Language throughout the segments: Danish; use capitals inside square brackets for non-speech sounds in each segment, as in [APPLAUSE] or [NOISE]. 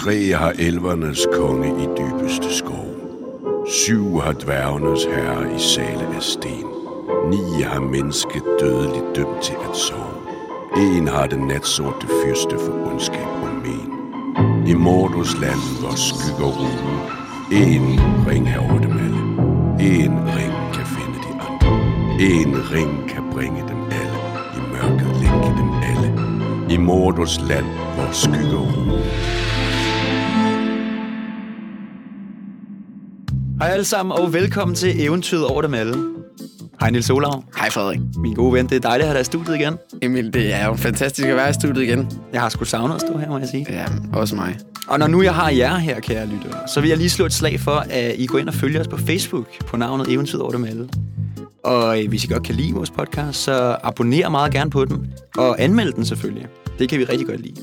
Tre har elvernes konge i dybeste skov. Syv har dværgenes herre i sale af sten. Ni har mennesket dødeligt dømt til at sove. En har den natsorte fyrste for ondskab og men. I Mordos land, hvor skygger rugen. En ring har over dem alle. En ring kan finde de andre. En ring kan bringe dem alle. I mørket længe dem alle. I Mordos land, hvor skygger rugen. Hej alle sammen, og velkommen til Eventyret over dem alle. Hej Nils Olav. Hej Frederik. Min gode ven, det er dejligt at have dig i studiet igen. Emil, det er jo fantastisk at være i studiet igen. Jeg har sgu savnet at stå her, må jeg sige. Ja, også mig. Og når nu jeg har jer her, kære lyttere, så vil jeg lige slå et slag for, at I går ind og følger os på Facebook på navnet Eventyret over dem alle. Og øh, hvis I godt kan lide vores podcast, så abonner meget gerne på den. Og anmeld den selvfølgelig. Det kan vi rigtig godt lide.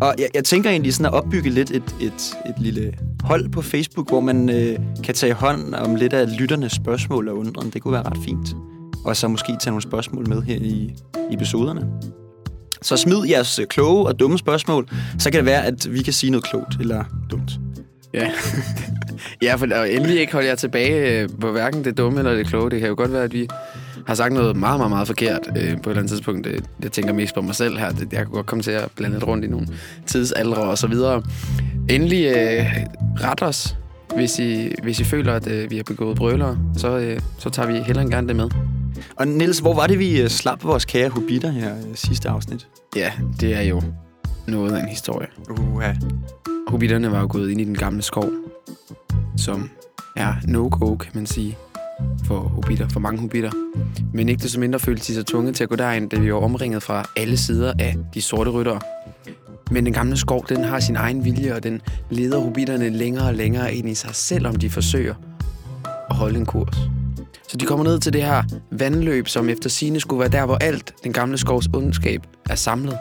Og jeg, jeg tænker egentlig sådan at opbygge lidt et, et, et lille hold på Facebook, hvor man øh, kan tage hånd om lidt af lytternes spørgsmål og undren. Det kunne være ret fint. Og så måske tage nogle spørgsmål med her i, i episoderne. Så smid jeres øh, kloge og dumme spørgsmål, så kan det være, at vi kan sige noget klogt eller dumt. Ja, [LAUGHS] ja for og endelig ikke holde jer tilbage øh, på hverken det dumme eller det kloge. Det kan jo godt være, at vi har sagt noget meget, meget, meget forkert øh, på et eller andet tidspunkt. Øh, jeg tænker mest på mig selv her. Jeg kan godt komme til at blande lidt rundt i nogle tidsalder og så videre. Endelig øh, ret os, hvis I, hvis I føler, at øh, vi har begået brølere. Så, øh, så tager vi heller end gerne det med. Og Niels, hvor var det, vi øh, slap vores kære hobitter her øh, sidste afsnit? Ja, det er jo noget af en historie. Uha. Hobitterne var jo gået ind i den gamle skov, som er no-go, kan man sige, for hobitter, for mange hobitter. Men ikke desto mindre følte de sig tvunget til at gå derind, da vi var omringet fra alle sider af de sorte ryttere. Men den gamle skov, den har sin egen vilje, og den leder hobitterne længere og længere ind i sig, selvom de forsøger at holde en kurs. Så de kommer ned til det her vandløb, som efter sine skulle være der, hvor alt den gamle skovs ondskab er samlet.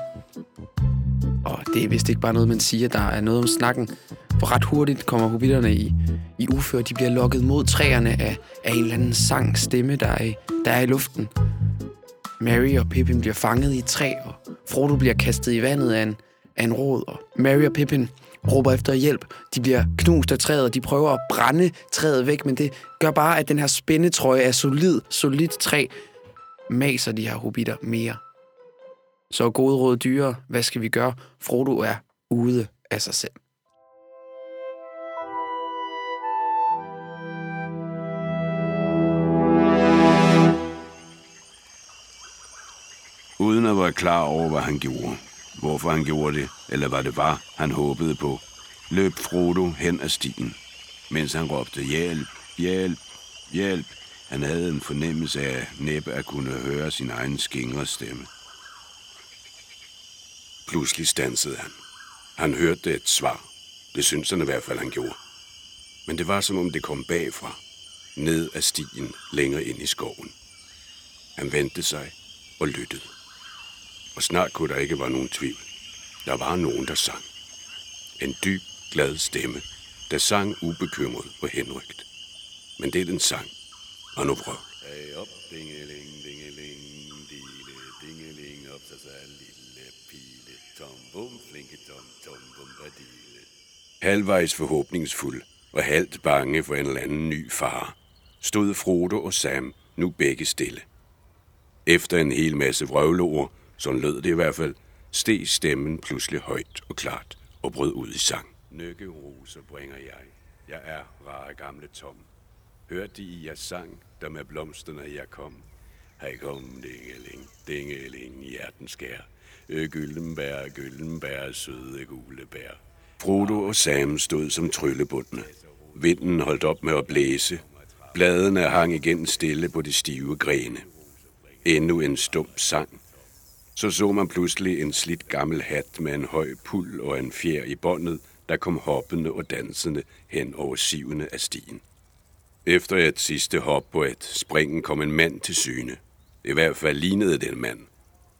Og det er vist ikke bare noget, man siger, der er noget om snakken. For ret hurtigt kommer hobitterne i, i ufør. De bliver lokket mod træerne af, af en eller anden sang stemme, der er, i, der er i luften. Mary og Pippin bliver fanget i et træ, og Frodo bliver kastet i vandet af en, af en råd. Og Mary og Pippin råber efter hjælp. De bliver knust af træet, og de prøver at brænde træet væk, men det gør bare, at den her spændetrøje af solid, solidt træ maser de her hobitter mere. Så gode råd dyre, hvad skal vi gøre? Frodo er ude af sig selv. uden at være klar over, hvad han gjorde. Hvorfor han gjorde det, eller hvad det var, han håbede på, løb Frodo hen ad stien, mens han råbte hjælp, hjælp, hjælp. Han havde en fornemmelse af næppe at kunne høre sin egen skingre stemme. Pludselig stansede han. Han hørte et svar. Det syntes han i hvert fald, han gjorde. Men det var som om det kom bagfra, ned ad stien længere ind i skoven. Han vendte sig og lyttede og snart kunne der ikke være nogen tvivl. Der var nogen, der sang. En dyb, glad stemme, der sang ubekymret og henrygt. Men det er den sang. Og nu prøv. Hey op, dingeling, dingeling, dile, dingeling, op, så så lille pile, tom, bum, flinke, tom, tom, bum, badile. Halvvejs forhåbningsfuld og halvt bange for en eller anden ny far, stod Frodo og Sam nu begge stille. Efter en hel masse vrøvleord, sådan lød det i hvert fald, steg stemmen pludselig højt og klart og brød ud i sang. Nøkkeroser bringer jeg. Jeg er rare gamle Tom. Hørte I jeg sang, der med blomsterne jeg kom? Hej kom, dingeling, dingeling, hjertens skær. Øh, gyldenbær, gyldenbær, søde gule bær. Frodo og Sam stod som tryllebundne. Vinden holdt op med at blæse. Bladene hang igen stille på de stive grene. Endnu en stump sang. Så så man pludselig en slidt gammel hat med en høj pul og en fjer i båndet, der kom hoppende og dansende hen over sivene af stien. Efter et sidste hop på et springen kom en mand til syne. I hvert fald lignede den mand.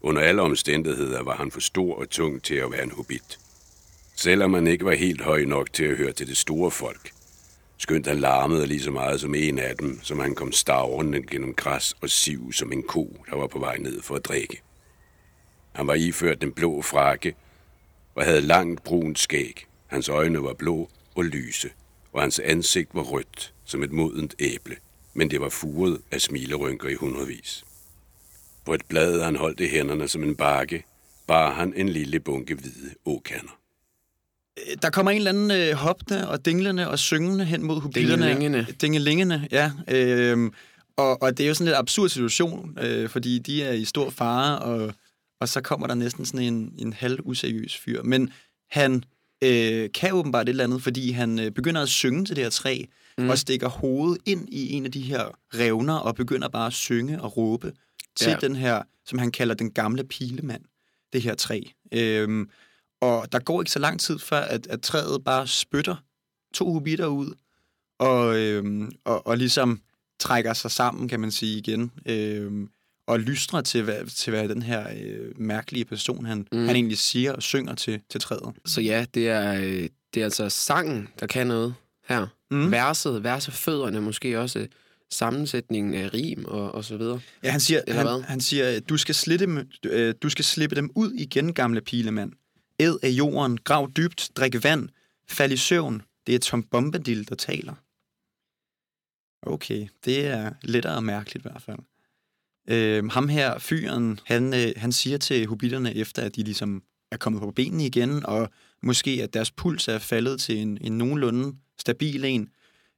Under alle omstændigheder var han for stor og tung til at være en hobbit. Selvom han ikke var helt høj nok til at høre til det store folk. Skønt han larmede lige så meget som en af dem, som han kom stavrende gennem græs og siv som en ko, der var på vej ned for at drikke. Han var iført den blå frakke og havde langt brunt skæg, Hans øjne var blå og lyse, og hans ansigt var rødt som et modent æble, men det var furet af smilerynker i hundredvis. På et blad, han holdt i hænderne som en bakke, bar han en lille bunke hvide åkander. Der kommer en eller anden øh, hoppende og dinglende og syngende hen mod hobitterne. Dingelingene. Dingelingene, ja. Øh, og, og det er jo sådan en lidt absurd situation, øh, fordi de er i stor fare, og, og så kommer der næsten sådan en, en halv useriøs fyr. Men han øh, kan åbenbart et eller andet, fordi han øh, begynder at synge til det her træ, mm. og stikker hovedet ind i en af de her revner, og begynder bare at synge og råbe til Ja. den her, som han kalder den gamle pilemand, det her træ. Øhm, og der går ikke så lang tid før, at, at træet bare spytter to hobitter ud, og, øhm, og, og ligesom trækker sig sammen, kan man sige igen, øhm, og lystrer til, hvad, til hvad den her øh, mærkelige person, han, mm. han egentlig siger og synger til, til træet. Så ja, det er, øh, det er altså sangen, der kan noget her. Mm. Verset, versefødderne, måske også sammensætningen af rim og, og så videre. Ja, han siger, Eller han, hvad? han siger du, skal slitte, dem- øh, du skal slippe dem ud igen, gamle pilemand. Æd af jorden, grav dybt, drik vand, fald i søvn. Det er Tom Bombadil, der taler. Okay, det er lettere og mærkeligt i hvert fald. Øh, ham her, fyren, han, øh, han siger til hobitterne, efter at de ligesom er kommet på benene igen, og måske at deres puls er faldet til en, en nogenlunde stabil en,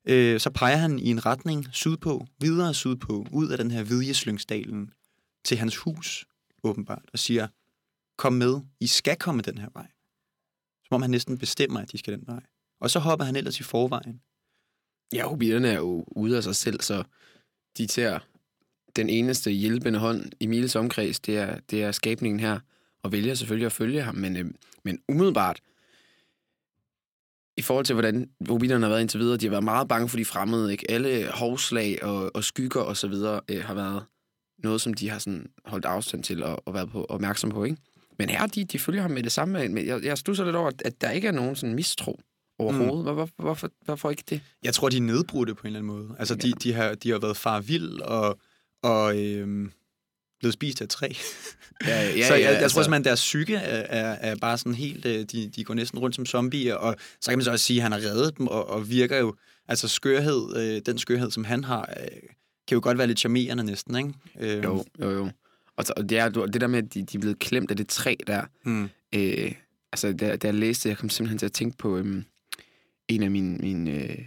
øh, så peger han i en retning sydpå, videre sydpå, ud af den her Vidjeslyngsdalen, til hans hus, åbenbart, og siger, kom med, I skal komme den her vej. Som om han næsten bestemmer, at de skal den vej. Og så hopper han ellers i forvejen. Ja, hobitterne er jo ude af sig selv, så de tager den eneste hjælpende hånd i Miles omkreds, det er, det er skabningen her, og vælger selvfølgelig at følge ham, men, øh, men umiddelbart, i forhold til, hvordan hobitterne har været indtil videre, de har været meget bange for de fremmede, ikke? Alle hovslag og, og skygger og så videre øh, har været noget, som de har sådan holdt afstand til og, og været på, opmærksom på, ikke? Men her, de, de følger ham med det samme. Men jeg, jeg stusser lidt over, at- der ikke er nogen sådan mistro overhovedet. Mm. Hvor, hvor, hvorfor, hvorfor ikke det? Jeg tror, de er nedbrudte på en eller anden måde. Altså, de, de, har, de har været far vild og, og øhm, blevet spist af træ. Ja, ja, [LAUGHS] så jeg, ja, jeg altså- tror simpelthen, at deres psyke er, er, er bare sådan helt... øh, De, de går næsten rundt som zombier, og så kan man så også sige, at han har reddet dem, og, og virker jo... Altså skørhed, øh, den skørhed, som han har, øh, kan jo godt være lidt charmerende næsten, ikke? Øh, Jo, jo, jo. Og, så, det, er, det der med, at de, de er blevet klemt af det træ der. Mm. Øh, altså, da, da jeg læste, jeg kom simpelthen til at tænke på øhm, en af mine, mine, øh,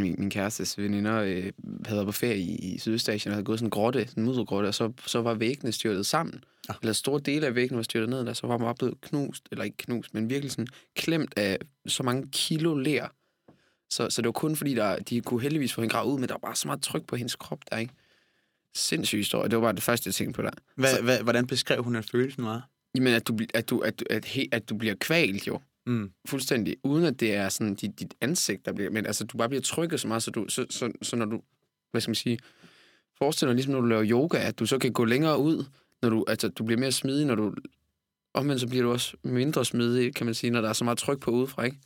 min, min kærestes veninder, øh, havde været på ferie i, i Sydøstasien og havde gået sådan en grotte, sådan en muddergrotte, og så, så var væggene styrtet sammen. Ah. Eller store dele af væggene var styrtet ned, og så var man bare blevet knust, eller ikke knust, men virkelig sådan klemt af så mange kilo ler. Så, så det var kun fordi, der, de kunne heldigvis få hende gravet ud, men der var bare så meget tryk på hendes krop der, ikke? Sindssyg historie. Det var bare det første, jeg tænkte på der. Hvad, hvad, hvordan beskrev hun, at følelsen var? Jamen, at du, at du, at, du, at, he, at du bliver kvalt jo. Mm. Fuldstændig. Uden at det er sådan dit, dit ansigt, der bliver... Men altså, du bare bliver trykket så meget, så, du, så, så, så når du... Hvad skal man sige? Forestil dig ligesom, når du laver yoga, at du så kan gå længere ud, når du... Altså, du bliver mere smidig, når du... Omvendt så bliver du også mindre smidig, kan man sige, når der er så meget tryk på udefra, ikke?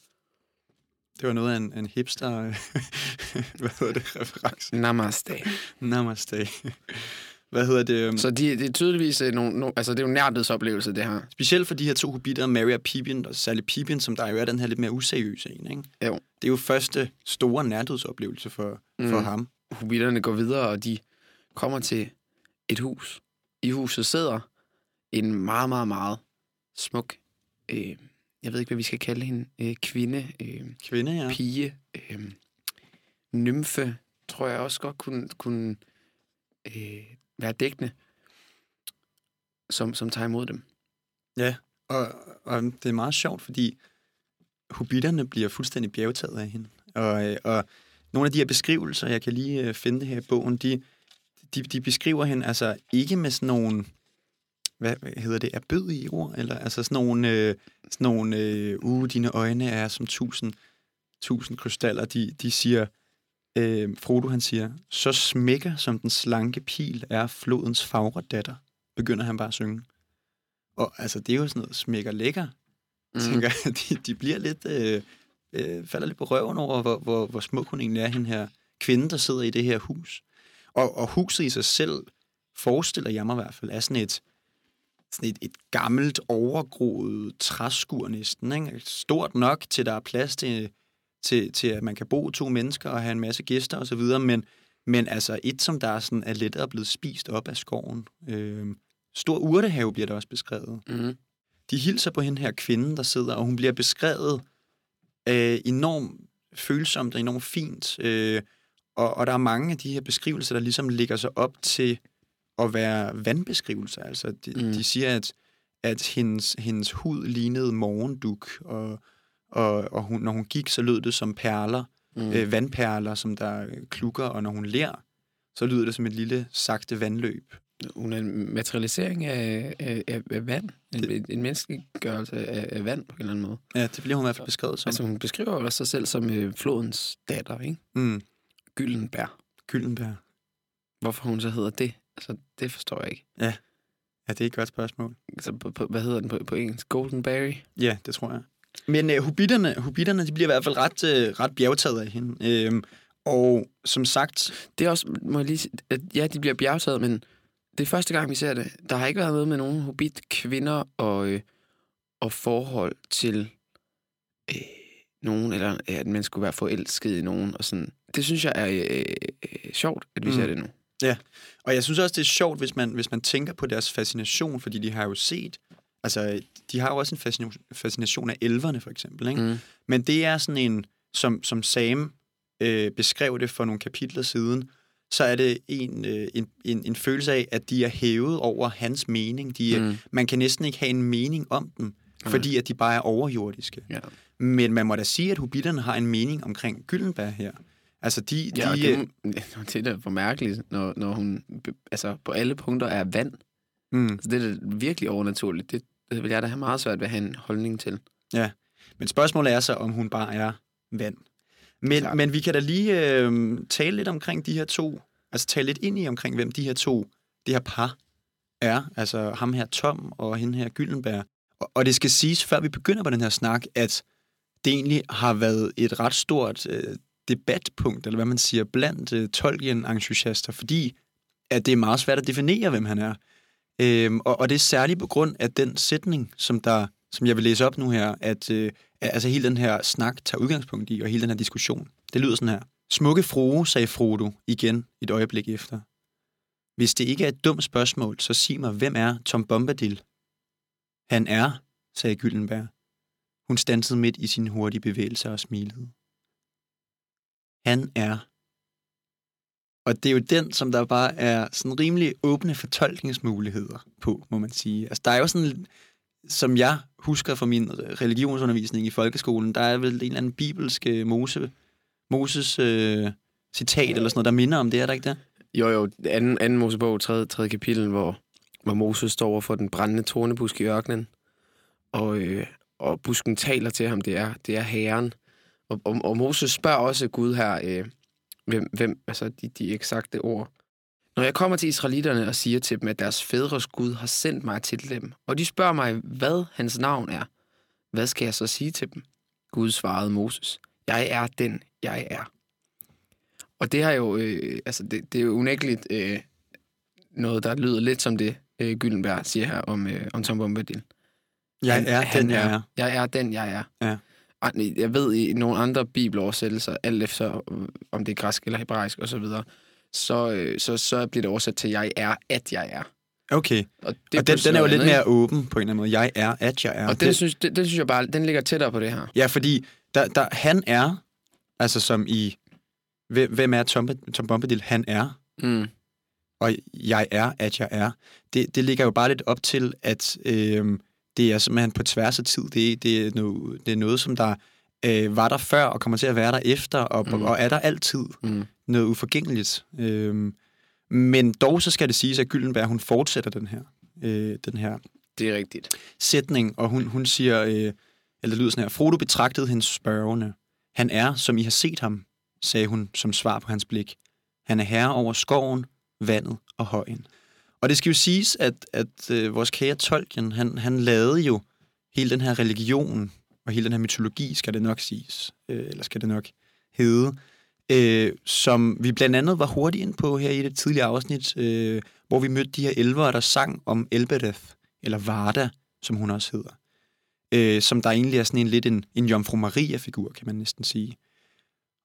Det var noget af en, en hipster... [LAUGHS] hvad hedder det? Reference. Namaste. Namaste. Hvad hedder det? øhm, Så de, det er tydeligvis øh, nogle, nogle... Altså, det er jo nærhedsoplevelse, det her. Specielt for de her to hobitter, Mary og Pippin, og særligt Pippin, som der jo er den her lidt mere useriøse en, ikke? Jo. Det er jo første store nærdødsoplevelse for, mm. for ham. hobitterne går videre, og de kommer til et hus. I huset sidder en meget, meget, meget smuk, øh, jeg ved ikke, hvad vi skal kalde hende, øh, kvinde, øh, Kvinde, ja. pige, øh, nymfe, tror jeg også godt kunne, kunne øh, være dækkende, som, som tager imod dem. Og, og det er meget sjovt, fordi hobitterne bliver fuldstændig bjergtaget af hende. Og, øh, og nogle af de her beskrivelser, jeg kan lige øh, finde her i bogen, de, de, de beskriver hende altså ikke med sådan nogle, hvad hvad hedder det, erbødige ord, eller altså sådan nogle, øh, sådan nogle øh, uh, dine øjne er som tusind, tusind krystaller. De, de siger, øh, Frodo han siger, så smækker som den slanke pil er flodens fagre datter, begynder han bare at synge. Og altså, det er jo sådan noget smækker lækker, mm. tænker. [LAUGHS] De, de bliver lidt, øh, øh, falder lidt på røven over, hvor, hvor, hvor smuk hun egentlig er, hende her kvinde, der sidder i det her hus. Og, og huset i sig selv, forestiller jeg mig i hvert fald, er sådan et, sådan et, et gammelt, overgroet træskur næsten. Ikke? Stort nok til, der er plads til, til, til, at man kan bo to mennesker og have en masse gæster osv., men, men altså et, som der er, sådan, er lettere blevet spist op af skoven. Øh, stor urtehave bliver der også beskrevet. Mm. De hilser på hende her kvinde, der sidder, og hun bliver beskrevet øh, enormt følsomt og enormt fint. Øh, og, og der er mange af de her beskrivelser, der ligesom ligger sig op til at være vandbeskrivelser. Altså, de, Mm. de siger, at, at hendes, hendes hud lignede morgenduk, og, og, og hun, når hun gik, så lød det som perler, Mm. øh, vandperler, som der klukker, og når hun ler, så lyder det som et lille, sagte vandløb. Hun er en materialisering af, af, af, vand. En, Det- en menneskeliggørelse af, af vand på en eller anden måde. Ja, det bliver hun i hvert fald beskrevet som. Altså, hun beskriver også sig selv som øh, flodens datter, ikke? mm, Gyldenbær. Gyldenberg. Hvorfor hun så hedder det, altså, det forstår jeg ikke. Ja, det er et godt spørgsmål. Altså, på, på, hvad hedder den på, på engelsk? Goldenberry? Ja, det tror jeg. Men øh, hobitterne, hobitterne, de bliver i hvert fald ret, øh, ret bjergtaget af hende. Øhm, og som sagt, Det er også, må jeg lige sige, at ja, de bliver bjergtaget, men det er første gang, vi ser det. Der har ikke været noget med nogen hobbit-kvinder og, øh, og forhold til øh, nogen, eller at man skulle være forelsket i nogen. Og sådan. Det synes jeg er øh, øh, sjovt, at vi mm. Ser det nu. og jeg synes også, det er sjovt, hvis man, hvis man tænker på deres fascination, fordi de har jo set, altså, de har jo også en fascination, fascination af elverne, for eksempel, ikke? Mm. Men det er sådan en, som, som Sam øh, beskrev det for nogle kapitler siden, så er det en, øh, en, en, en følelse af, at de er hævet over hans mening. De er, Mm. mm. Man kan næsten ikke have en mening om dem, fordi at de bare er overjordiske. Ja. Men man må da sige, at hobitterne har en mening omkring Gyldenberg her. Altså, de... Ja, de det, det er [LAUGHS] da for mærkeligt, når, når hun altså, på alle punkter er vand. mm, Altså, det er da virkelig overnaturligt. Det, det vil jeg da have meget svært ved at have en holdning til. men spørgsmålet er så, om hun bare er vand. Men, Klart. men vi kan da lige øh, tale lidt omkring de her to, altså tale lidt ind i omkring, hvem de her to, det her par er. Altså ham her Tom og hende her Gyldenberg. Og, og det skal siges, før vi begynder på den her snak, at det egentlig har været et ret stort øh, debatpunkt, eller hvad man siger, blandt øh, Tolkien-entusiaster, fordi at det er meget svært at definere, hvem han er. Øhm, og, og det er særligt på grund af den sætning, som, der, som jeg vil læse op nu her, at øh, altså hele den her snak tager udgangspunkt i, og hele den her diskussion. Det lyder sådan her. Smukke frue, sagde Frodo igen et øjeblik efter. Hvis det ikke er et dumt spørgsmål, så sig mig, hvem er Tom Bombadil? Han er, sagde Gyldenberg. Hun stansede midt i sin hurtige bevægelser og smilede. Han er. Og det er jo den, som der bare er sådan rimelig åbne fortolkningsmuligheder på, må man sige. Altså, der er jo sådan, som jeg husker fra min religionsundervisning i folkeskolen, der er vel en eller anden bibelsk Mose, Moses øh, citat eller sådan noget, der minder om det, er der ikke det? Jo, jo, anden, anden Mosebog, tredje, tredje kapitel, hvor, hvor Moses står over for den brændende tornebusk i ørkenen, og, øh, og busken taler til ham, det er, det er herren. Og, og, og Moses spørger også Gud her, øh, hvem, hvem, altså de, de eksakte ord. Når jeg kommer til israelitterne og siger til dem, at deres fædres Gud har sendt mig til dem, og de spørger mig, hvad hans navn er, hvad skal jeg så sige til dem? Gud svarede Moses, jeg er den, jeg er. Og det har jo, øh, altså det, det er jo unægteligt øh, noget, der lyder lidt som det, øh, Gyldenberg siger her om, øh, om Tom Bombadil. Jeg Han- er han den, jeg er. Jeg er den, jeg er. Ja. Jeg ved i nogle andre bibeloversættelser, alt efter øh, om det er græsk eller hebraisk osv., så, øh, så, så bliver det oversat til, jeg er, at jeg er. Okay, Og, det og den, den er jo lidt mere åben på en eller anden måde. Jeg er, at jeg er. ikke? Og den, synes, den, den synes jeg bare, den ligger tættere på det her. Ja, fordi der, der, han er, altså som i, hvem er Tom, Tom Bombadil? Han er, Mm. og jeg er, at jeg er. Det, det ligger jo bare lidt op til, at øh, det er simpelthen på tværs af tid. Det, det, er, noget, det er noget, som der øh, var der før, og kommer til at være der efter, og, mm. og er der altid Mm. noget uforgængeligt. Øh, men dog så skal det siges, at Gyldenberg, hun fortsætter den her, øh, den her Det er rigtigt. sætning, og hun, hun siger, øh, eller det lyder sådan her, Frodo betragtede hendes spørgende. Han er, som I har set ham, sagde hun som svar på hans blik. Han er herre over skoven, vandet og højen. Og det skal jo siges, at, at øh, vores kære Tolkien, han, han lavede jo hele den her religion, og hele den her mytologi, skal det nok siges, øh, eller skal det nok hedde, øh, som vi blandt andet var hurtigt ind på her i det tidligere afsnit, øh, hvor vi mødte de her elvere, der sang om Elbereth, eller Varda, som hun også hedder. Øh, som der egentlig er sådan en lidt en, en Jomfru Maria-figur, kan man næsten sige.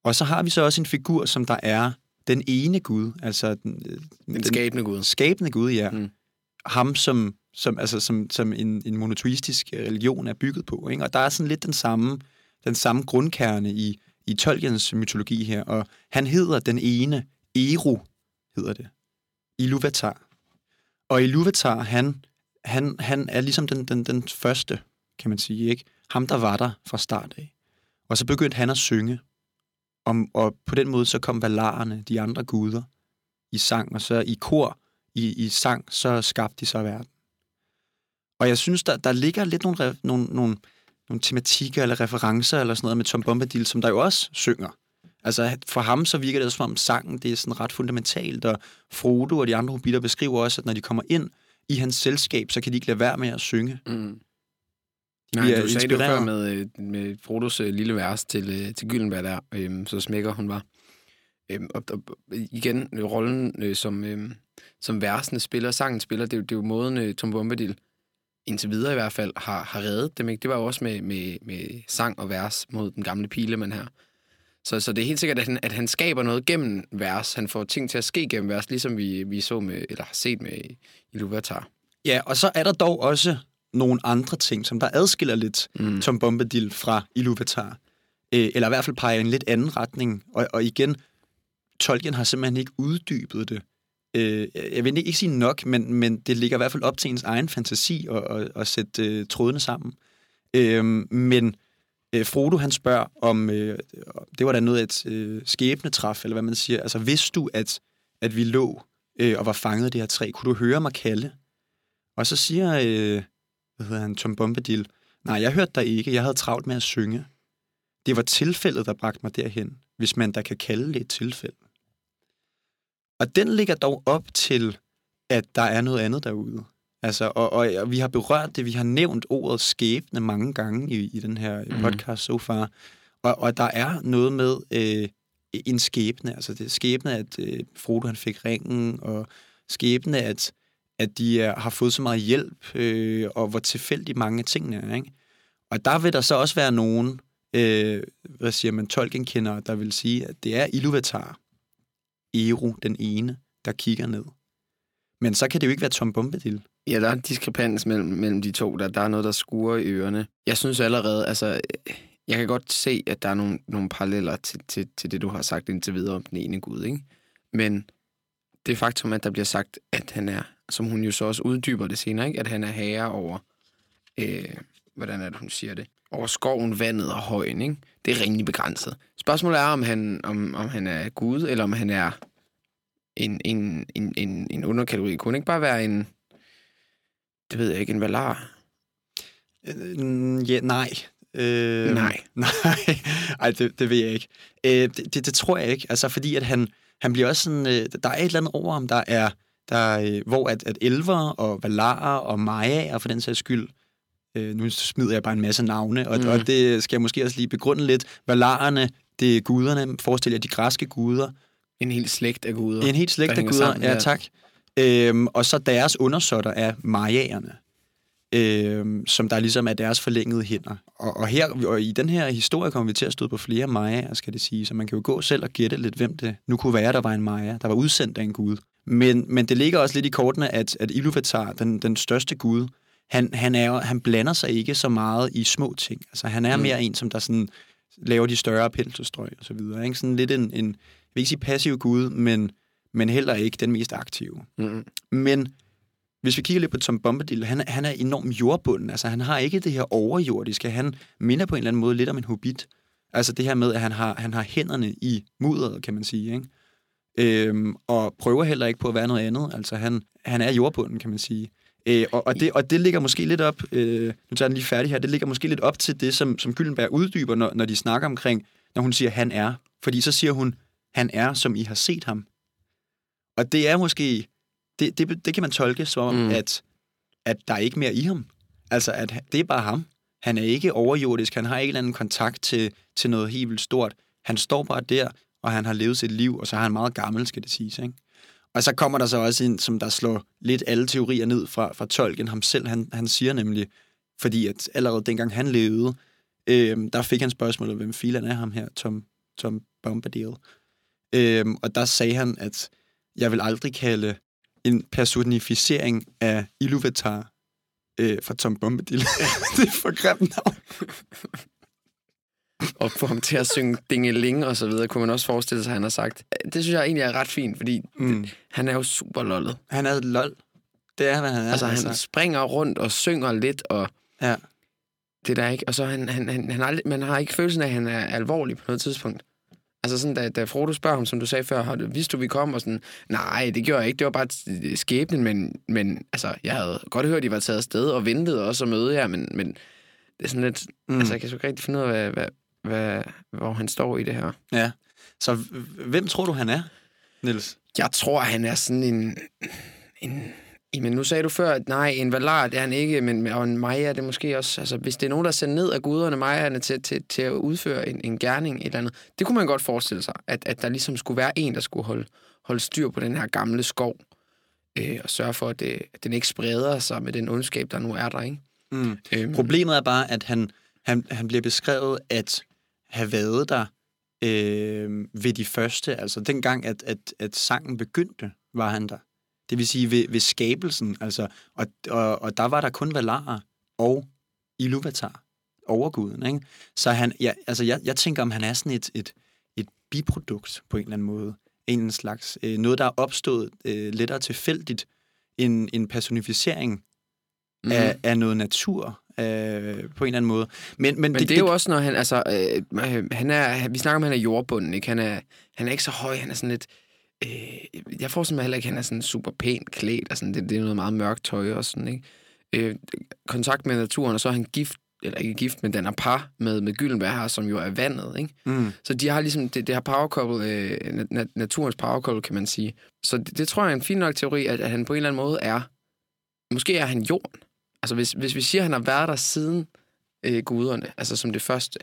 Og så har vi så også en figur, som der er den ene Gud, altså den, øh, Den skabende Gud. skabende Gud, ja. Mm. Mm. Ham, som, som, altså, som, som en, en monoteistisk religion er bygget på. Ikke? Og der er sådan lidt den samme, den samme grundkerne i, i Tolkiens mytologi her. Og han hedder den ene, Eru hedder det, Iluvatar. Og Iluvatar, han, han, han er ligesom den, den, den første, kan man sige. ikke? Ham, der var der fra start af. Og så begyndte han at synge. Og, og på den måde så kom valarerne, de andre guder, i sang, og så i kor, i, i sang, så skabte de så verden. Og jeg synes, der, der ligger lidt nogle, nogle, nogle, nogle tematikker eller referencer eller sådan noget med Tom Bombadil, som der jo også synger. Altså for ham så virker det som om sangen det er sådan ret fundamentalt, og Frodo og de andre hobitter beskriver også, at når de kommer ind i hans selskab, så kan de ikke lade være med at synge. Mm. Nej, er du sagde det inspireret. med, øh, med Frodos øh, lille vers til, øh, til Gyllenberg der, øhm, så smækker hun var. Øhm, og, og, igen, øh, rollen øh, som, øh, som versene spiller, sangen spiller, det, det er jo måden øh, Tom Bombadil, indtil videre i hvert fald, har, har reddet dem. Ikke? Det var jo også med, med, med sang og vers mod den gamle pileman her. Så, så det er helt sikkert, at han, at han skaber noget gennem vers. Han får ting til at ske gennem vers, ligesom vi, vi så med, eller har set med Iluvatar. Ja, og så er der dog også nogle andre ting, som der adskiller lidt Mm. Tom Bombadil fra Iluvatar. Øh, eller i hvert fald peger i en lidt anden retning. Og, og igen, Tolkien har simpelthen ikke uddybet det. Øh, jeg vil ikke sige nok, men, men det ligger i hvert fald op til ens egen fantasi at, at, at sætte øh, trådene sammen. Øh, men øh, Frodo han spørger om, øh, det var da noget af et øh, skæbnetræf, eller hvad man siger. Altså vidste du, at, at vi lå øh, og var fanget af det her træ? Kunne du høre mig kalde? Og så siger, øh, hvad hedder han, Tom Bombadil, nej, jeg hørte dig ikke, jeg havde travlt med at synge. Det var tilfældet, der bragte mig derhen, hvis man da kan kalde det et tilfælde. Og den ligger dog op til, at der er noget andet derude. Altså, og, og, og vi har berørt det, vi har nævnt ordet skæbne mange gange i, i den her Mhm. podcast so far. Og, og der er noget med øh, en skæbne, altså det er skæbne, at øh, Frodo han fik ringen, og skæbne, at, at de er, har fået så meget hjælp, øh, og hvor tilfældigt mange af tingene er. Ikke? Og der vil der så også være nogen, øh, hvad siger man, tolkenkendere, der vil sige, at det er Iluvatar, Eru, den ene, der kigger ned. Men så kan det jo ikke være Tom Bombadil. Ja, der er en diskrepans mellem, mellem de to. Der, der er noget, der skuer i ørerne. Jeg synes allerede, altså, jeg kan godt se, at der er nogle, nogle paralleller til, til, til det, du har sagt indtil videre om den ene Gud, ikke? Men det faktum, at der bliver sagt, at han er, som hun jo så også uddyber det senere, ikke? At han er herre over, øh, hvordan er det, hun siger det? Over skoven, vandet og højen, ikke? Det er rimelig begrænset. Spørgsmålet er, om han, om, om han er Gud, eller om han er en, en, en, en, en underkategori. Kunne ikke bare være en, det ved jeg ikke, en valar? Øh, ja, nej. Øh, Nej. [LAUGHS] Nej, Ej, det, det ved jeg ikke. Øh, det, det, det tror jeg ikke. Altså, fordi at han, han bliver også sådan... Øh, der er et eller andet over ham, der er... Der, øh, hvor at, at elver og valarer og mayaer for den sags skyld... Øh, nu smider jeg bare en masse navne, og, Mm. og det skal jeg måske også lige begrunde lidt. Valarerne, det er guderne. Forestil jer de græske guder. En hel slægt af guder. En helt slægt af guder. sammen, ja, ja. tak. Øhm, og så deres undersåtter er mayaerne, øhm, som der ligesom er deres forlængede hænder. Og, og, her, og i den her historie kommer vi til at stå på flere mayaer, skal det sige. Så man kan jo gå selv og gætte lidt, hvem det nu kunne være, der var en maya, der var udsendt af en gud. Men, men det ligger også lidt i kortene, at, at Iluvatar, den, den største gud, han, han, er, han blander sig ikke så meget i små ting. Altså, han er Mm. mere en, som der sådan laver de større penselstrøg og så videre. Ikke? Sådan lidt en, en, jeg vil ikke sige passiv gud, men, men heller ikke den mest aktive. Mm. Men hvis vi kigger lidt på Tom Bombadil, han, han er enormt jordbunden. Altså, han har ikke det her overjordiske. Han minder på en eller anden måde lidt om en hobbit. Altså det her med, at han har, han har hænderne i mudderet, kan man sige. Ikke? Øhm, og prøver heller ikke på at være noget andet. Altså han, han er jordbunden, kan man sige. Øh, og, og, det, og det ligger måske lidt op, øh, nu tager jeg den lige færdig her, det ligger måske lidt op til det, som, som Gyllenberg uddyber, når, når de snakker omkring, når hun siger, han er. Fordi så siger hun, han er, som I har set ham. Og det er måske, det, det, det kan man tolke som om, Mm. at, at der er ikke mere i ham. Altså, at det er bare ham. Han er ikke overjordisk, han har ikke en eller anden kontakt til, til noget helt vildt stort. Han står bare der, og han har levet sit liv, og så er han meget gammel, skal det siges. Ikke? Og så kommer der så også en, som der slår lidt alle teorier ned fra, fra Tolkien. Ham selv, han, han siger nemlig, fordi at allerede dengang han levede, øh, der fik han spørgsmålet, hvem filen er ham her, Tom, Tom Bombadil. Øh, og der sagde han, at jeg vil aldrig kalde en personificering af Iluvatar øh, fra Tom Bombadil. [LAUGHS] det er for grimt navn og få ham til at synge Dingeling og så videre, kunne man også forestille sig, at han har sagt. Det synes jeg egentlig er ret fint, fordi mm. det, han er jo super lollet. Han er lol. Det er, hvad han er. Altså, han altså. springer rundt og synger lidt, og ja. det der ikke. Og så han, han, han, han har, man har ikke følelsen af, at han er alvorlig på noget tidspunkt. Altså sådan, da, da Frodo spørger ham, som du sagde før, vidste du, vi kom? Og sådan, nej, det gjorde jeg ikke. Det var bare skæbnen, men, men altså, jeg havde godt hørt, at I var taget afsted og ventede også at møde jer, men, men det er sådan lidt... Mm. Altså, jeg kan så ikke rigtig finde ud af, hvad, hvad, hvad, hvor han står i det her. Ja. Så hvem tror du, han er, Niels? Jeg tror, han er sådan en... en men nu sagde du før, at nej, en Valar, det er han ikke, men og en Maja er det måske også. Altså, hvis det er nogen, der sender ned af guderne Majaerne til, til, til at udføre en, en gerning et eller andet, det kunne man godt forestille sig, at, at der ligesom skulle være en, der skulle holde, holde styr på den her gamle skov, øh, og sørge for, at, det, at den ikke spreder sig med den ondskab, der nu er der, ikke? Mm. Øhm. Problemet er bare, at han, han, han bliver beskrevet, at have været der øh, ved de første, altså dengang, at, at, at sangen begyndte, var han der. Det vil sige ved, ved skabelsen, altså, og, og, og der var der kun Valar og Iluvatar, overguden, ikke? Så han, ja, altså jeg, jeg tænker, om han er sådan et, et, et biprodukt på en eller anden måde. En slags, øh, noget, der er opstået øh, lettere tilfældigt, en, en personificering mm. af, af noget natur, øh, på en eller anden måde. Men, men, men det, det er jo også, når han, altså, øh, han er, vi snakker om, at han er jordbunden, ikke? Han er, han er ikke så høj, han er sådan lidt, øh, jeg får simpelthen heller ikke, at han er sådan super pænt klædt, og sådan, det, det er noget meget mørkt tøj og sådan, ikke? Øh, kontakt med naturen, og så er han gift, eller ikke gift, men den er par med, med Gyllenberg her, som jo er vandet, ikke? Mm. Så de har ligesom, det, det har power couple, øh, naturens power couple, kan man sige. Så det, det tror jeg er en fin nok teori, at, at han på en eller anden måde er, måske er han jorden. Altså hvis, hvis vi siger, at han har været der siden øh, guderne, altså som det første,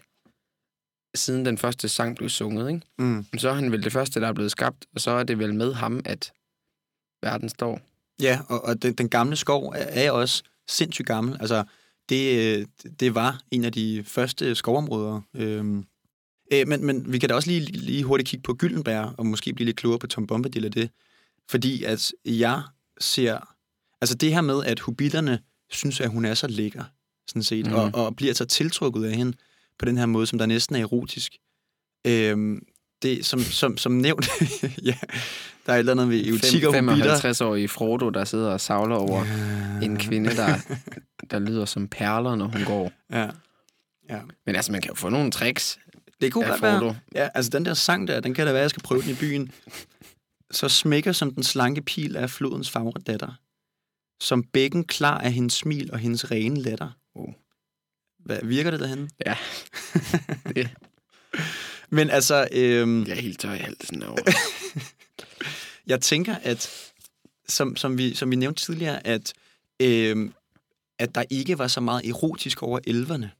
siden den første sang blev sunget, ikke? Mm. så er han vel det første, der er blevet skabt, og så er det vel med ham, at verden står. Ja, og, og den, den gamle skov er, er også sindssygt gammel. Altså, det, øh, det var en af de første skovområder. Øhm, øh, men, men vi kan da også lige, lige hurtigt kigge på Gyldenberg, og måske blive lidt klogere på Tom Bombadil af det. Fordi at jeg ser... Altså det her med, at hobitterne synes, at hun er så lækker, sådan set, mm. og, og bliver så tiltrukket af hende på den her måde, som der næsten er erotisk. Øhm, det, som, som, som nævnt, [LAUGHS] ja, der er et eller andet ved erotik og hobitter. 55-årige Frodo, der sidder og savler over ja. en kvinde, der, [LAUGHS] der lyder som perler, når hun går. Ja. ja. Men altså, man kan jo få nogle tricks Det kunne godt være. Ja, altså den der sang der, den kan da være, jeg skal prøve den i byen. Så smækker som den slanke pil af flodens fagre datter som bækken klar af hendes smil og hendes rene latter. Oh. Hvad, virker det derhen? Ja. [LAUGHS] det. Men altså... Øhm, jeg er helt tør i halsen over. [LAUGHS] jeg tænker, at som, som, vi, som vi nævnte tidligere, at, øhm, at der ikke var så meget erotisk over elverne.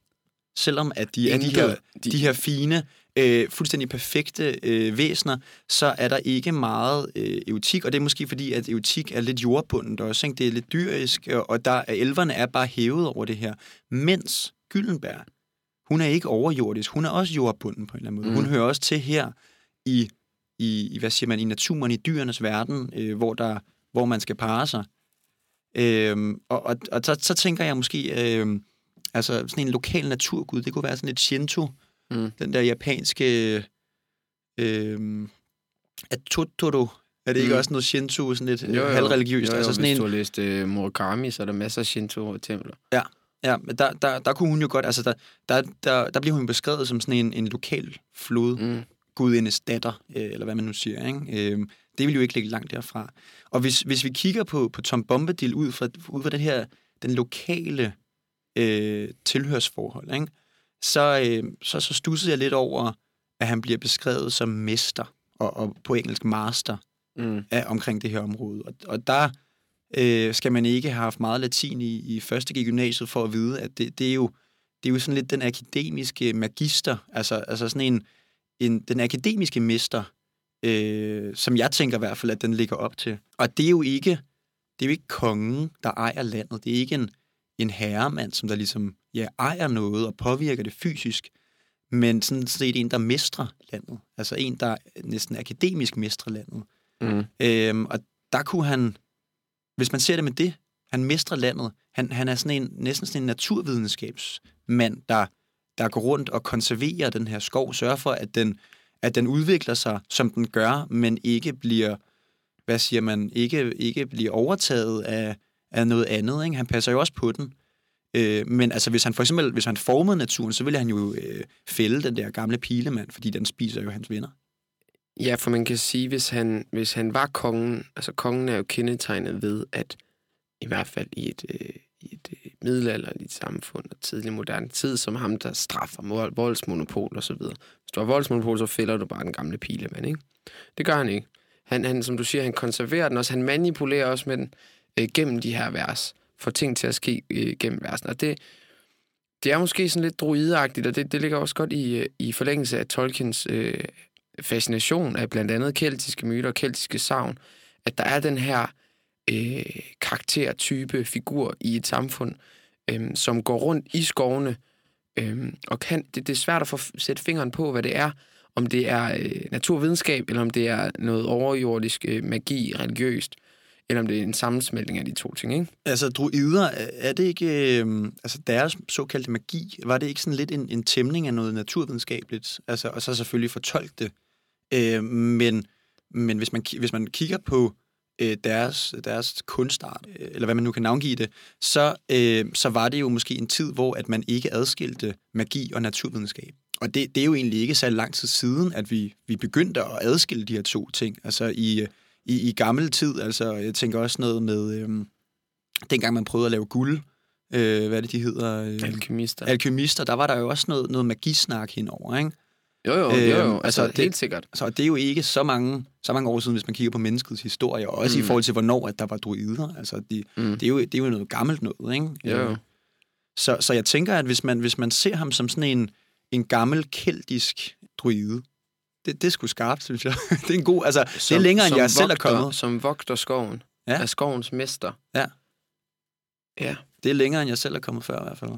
Selvom at de er de her, de... de her fine, øh, fuldstændig perfekte øh, væsener, så er der ikke meget øh, erotik, og det er måske fordi, at erotik er lidt jordbundet også. Ikke? Det er lidt dyrisk, og, der, elverne er bare hævet over det her. Mens Gyllenberg, hun er ikke overjordisk, hun er også jordbunden på en eller anden måde. Mm. Hun hører også til her i, i, hvad siger man, i naturen, i dyrenes verden, øh, hvor, der, hvor man skal parre sig. Øh, og og, og så, så tænker jeg måske, øh, altså sådan en lokal naturgud, det kunne være sådan et Shinto, Mm. Den der japanske... Øh, at Totoro, er det ikke mm. også noget Shinto, sådan lidt jo, jo. halvreligiøst? Jo, jo, altså sådan hvis en... du har læst uh, Murakami, så er der masser af Shinto-templer. Ja, ja men der, der, der kunne hun jo godt, altså der, der, der, der bliver hun beskrevet som sådan en, en lokal flod, mm. gudindes datter, øh, eller hvad man nu siger. Ikke? Øh, det vil jo ikke ligge langt derfra. Og hvis, hvis vi kigger på, på Tom Bombadil ud fra, ud fra den her, den lokale øh, tilhørsforhold, ikke? Så, øh, så, så stussede jeg lidt over, at han bliver beskrevet som mester, og, og på engelsk master, mm. af, omkring det her område. Og, og der øh, skal man ikke have haft meget latin i, i første gymnasiet for at vide, at det, det, er jo, det er jo sådan lidt den akademiske magister, altså, altså sådan en, en den akademiske mester øh, som jeg tænker i hvert fald, at den ligger op til. Og det er jo ikke, det er jo ikke kongen, der ejer landet. Det er ikke en, en herremand, som der ligesom ja, ejer noget og påvirker det fysisk, men sådan set en, der mestrer landet. Altså en, der næsten akademisk mestrer landet. Mm. Øhm, og der kunne han, hvis man ser det med det, han mestrer landet. Han, han er sådan en, næsten sådan en naturvidenskabsmand, der, der går rundt og konserverer den her skov, sørger for, at den, at den udvikler sig, som den gør, men ikke bliver, hvad siger man, ikke, ikke bliver overtaget af, af noget andet. Ikke? Han passer jo også på den. Øh, men altså, hvis han for eksempel hvis han formede naturen, så ville han jo øh, fælde den der gamle pilemand, fordi den spiser jo hans venner. Ja, for man kan sige, hvis han, hvis han var kongen, altså kongen er jo kendetegnet ved, at i hvert fald i et, øh, i et øh, middelalderligt samfund og tidlig moderne tid, som ham, der straffer mål- voldsmonopol og så videre. Hvis du har voldsmonopol, så fælder du bare den gamle pilemand, ikke? Det gør han ikke. Han, han, som du siger, han konserverer den også. Han manipulerer også med den øh, gennem de her vers. Får ting til at ske øh, gennem versen. Og det, det er måske sådan lidt druideagtigt, og det, det ligger også godt i, øh, i forlængelse af Tolkiens øh, fascination af blandt andet keltiske myter og keltiske savn, at der er den her øh, karaktertype figur i et samfund, øh, som går rundt i skovene, øh, og kan, det, det er svært at få sætte fingeren på, hvad det er, om det er øh, naturvidenskab, eller om det er noget overjordisk øh, magi, religiøst, eller om det er en sammensmeltning af de to ting, ikke? Altså, druider, er det ikke... Øh, altså, deres såkaldte magi, var det ikke sådan lidt en, en tæmning af noget naturvidenskabeligt? Altså, og så selvfølgelig fortolke det. Øh, men, men hvis man, hvis man kigger på øh, deres, deres kunstart, øh, eller hvad man nu kan navngive det, så, øh, så var det jo måske en tid, hvor at man ikke adskilte magi og naturvidenskab. Og det, det er jo egentlig ikke så lang tid siden, at vi, vi begyndte at adskille de her to ting. Altså i, i, i gammel tid, altså jeg tænker også noget med, øh, dengang man prøvede at lave guld, øh, hvad er det, de hedder? Øh, Alkymister. alkymister, der var der jo også noget, noget magisnak henover, ikke? jo, jo, jo, Øhm, jo. Altså, altså, altså det- helt sikkert. Så det er jo ikke så mange, så mange år siden, hvis man kigger på menneskets historie, og også mm. i forhold til, hvornår at der var druider. Altså, de, Mm. det, er jo, det er jo noget gammelt noget, ikke? Jo, jo. Øh, Så, så jeg tænker, at hvis man, hvis man ser ham som sådan en, en gammel keltisk druide, det, det er sgu skarpt, synes jeg. [LAUGHS] det er en god, altså, det er længere, end jeg selv er vogter, kommet. Som vogter skoven. Ja. Er skovens mester. Ja. Ja. Det er længere, end jeg selv er kommet før, i hvert fald.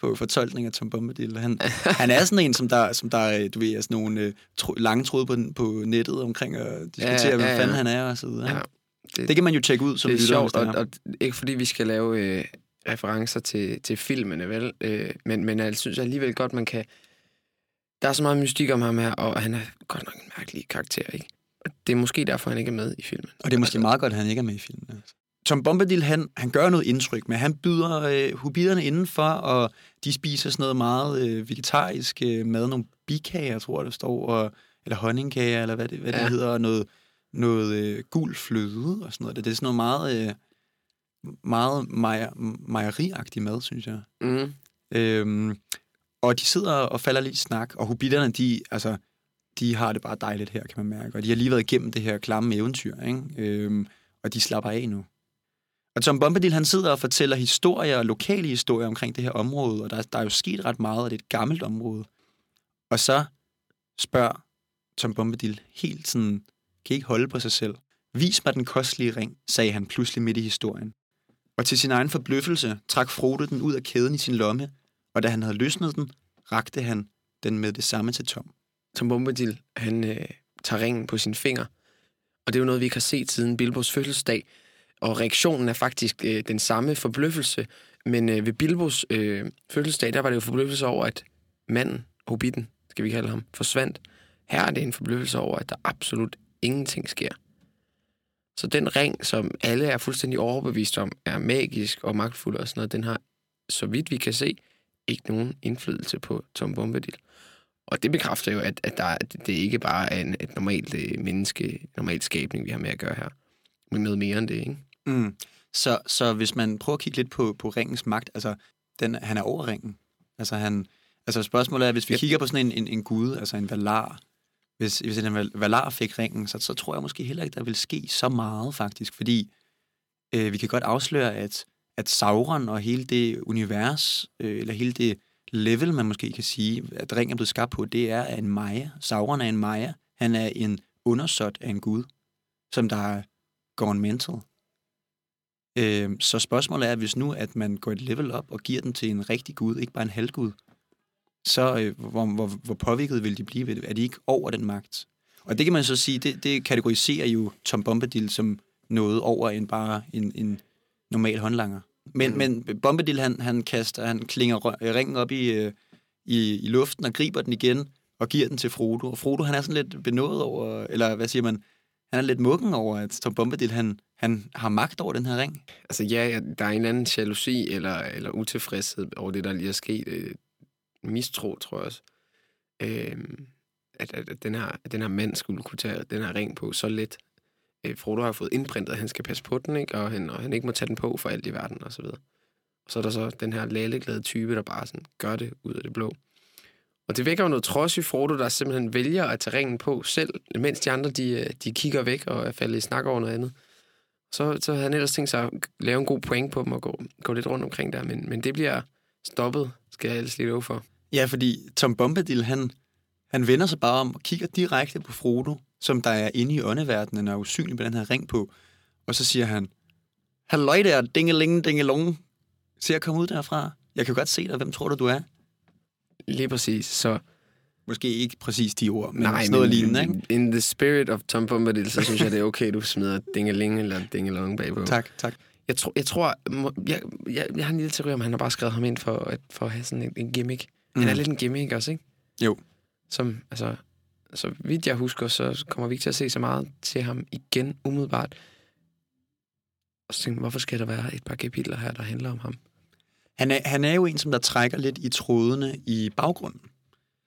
På fortolkning af Tom Bombadil. Han, han er sådan en, som der, som der øh, du ved, er sådan nogle øh, tro, lange tråde på, på nettet omkring at diskutere, ja, ja, ja, hvem fanden han er og så videre. ja. Det, Det kan man jo tjekke ud som det er lytter, sjovt, og, er. og ikke fordi vi skal lave øh, referencer til, til filmene, vel? Øh, men, men jeg synes alligevel godt, man kan... Der er så meget mystik om ham her, og han er godt nok en mærkelig karakter, ikke? Og det er måske derfor, han ikke er med i filmen. Og det er måske meget godt, at han ikke er med i filmen. Altså. Tom Bombadil, han, han gør noget indtryk, men han byder øh, hobitterne indenfor, og de spiser sådan noget meget øh, vegetarisk øh, mad, nogle bikager, tror jeg, der står, og, eller honningkager, eller hvad det, hvad ja. det hedder, og noget, noget øh, gul fløde og sådan noget. Det er sådan noget meget, øh, meget mejer, mejeriagtig mad, synes jeg. Mm. Øhm, og de sidder og falder lidt i snak, og hobitterne, de, altså, de har det bare dejligt her, kan man mærke. Og de har lige været igennem det her klamme eventyr, ikke? Øhm, og de slapper af nu. Og Tom Bombadil, han sidder og fortæller historier, lokale historier omkring det her område, og der, der er jo sket ret meget, og det er et gammelt område. Og så spørger Tom Bombadil helt sådan, kan I ikke holde på sig selv? Vis mig den kostelige ring, sagde han pludselig midt i historien. Og til sin egen forbløffelse trak Frodo den ud af kæden i sin lomme, og da han havde løsnet den, rakte han den med det samme til Tom. Tom Bombadil, han øh, tager ringen på sin finger. Og det er jo noget, vi ikke har set siden Bilbos fødselsdag. Og reaktionen er faktisk øh, den samme forbløffelse. Men øh, ved Bilbos øh, fødselsdag, der var det jo forbløffelse over, at manden, hobbiten, skal vi kalde ham, forsvandt. Her er det en forbløffelse over, at der absolut ingenting sker. Så den ring, som alle er fuldstændig overbevist om, er magisk og magtfuld og sådan noget, den har, så vidt vi kan se, ikke nogen indflydelse på Tom Bombadil. Og det bekræfter jo, at, at der, at det ikke bare er en, et normalt øh, menneske, normalt skabning, vi har med at gøre her. Men noget mere end det, ikke? Mm. Så, så hvis man prøver at kigge lidt på, på ringens magt, altså, den, han er over ringen. Altså, han, altså spørgsmålet er, hvis vi Ja. kigger på sådan en, en, en gud, altså en valar, hvis, hvis en val- valar fik ringen, så, så tror jeg måske heller ikke, der vil ske så meget faktisk, fordi øh, vi kan godt afsløre, at, at Sauron og hele det univers, øh, eller hele det level, man måske kan sige, at ringen er blevet skabt på, det er en Maya. Sauron er en Maya. Han er en undersåt af en gud, som der er gone mental. Øh, så spørgsmålet er, hvis nu, at man går et level op og giver den til en rigtig gud, ikke bare en halvgud, så øh, hvor, hvor, hvor påvirket vil de blive ved det? Er de ikke over den magt? Og det kan man så sige, det, det kategoriserer jo Tom Bombadil som noget over end bare en, en normal håndlanger. Men, mm. men Bombadil, han, han kaster, han klinger ringen op i, øh, i, i luften og griber den igen og giver den til Frodo. Og Frodo, han er sådan lidt benået over, eller hvad siger man, han er lidt muggen over, at Tom Bombadil, han, han har magt over den her ring. Altså ja, der er en anden jalousi eller, eller utilfredshed over det, der lige er sket. Øh, mistro, tror jeg også. Øh, at, at, at, den her, at den her mand skulle kunne tage den her ring på så let. Øh, Frodo har fået indprintet, at han skal passe på den, ikke? Og, han, og han ikke må tage den på for alt i verden, og så videre. Og så er der så den her lalleglade type, der bare sådan gør det ud af det blå. Og det vækker jo noget trods i Frodo, der simpelthen vælger at tage ringen på selv, mens de andre de, øh, de kigger væk og er faldet i snak over noget andet. Så, så havde han ellers tænkt sig at lave en god point på dem og gå, gå lidt rundt omkring der, men, men det bliver stoppet, skal jeg ellers lige love for. Ja, fordi Tom Bombadil, han, han vender sig bare om og kigger direkte på Frodo, som der er inde i åndeverdenen og er usynlig med den her ring på. Og så siger han, Halløj der, dingeling, dingelong. Se at komme ud derfra. Jeg kan godt se dig. Hvem tror du, du er? Lige præcis. Så Måske ikke præcis de ord, men Nej, sådan noget men, lignende, ikke? In the spirit of Tom Bombadil, så synes jeg, det er okay, du smider dingeling eller dingelong bagpå. Tak, tak. Jeg tror, jeg, tror jeg, jeg, jeg har en lille teori om, han har bare skrevet ham ind for at, for at have sådan en, en gimmick. Mm. Han er lidt en gimmick også, ikke? Jo. Som, altså, så vidt jeg husker, så kommer vi ikke til at se så meget til ham igen umiddelbart. Og så tænkte hvorfor skal der være et par kapitler her, der handler om ham? Han er, han er jo en, som der trækker lidt i trådene i baggrunden.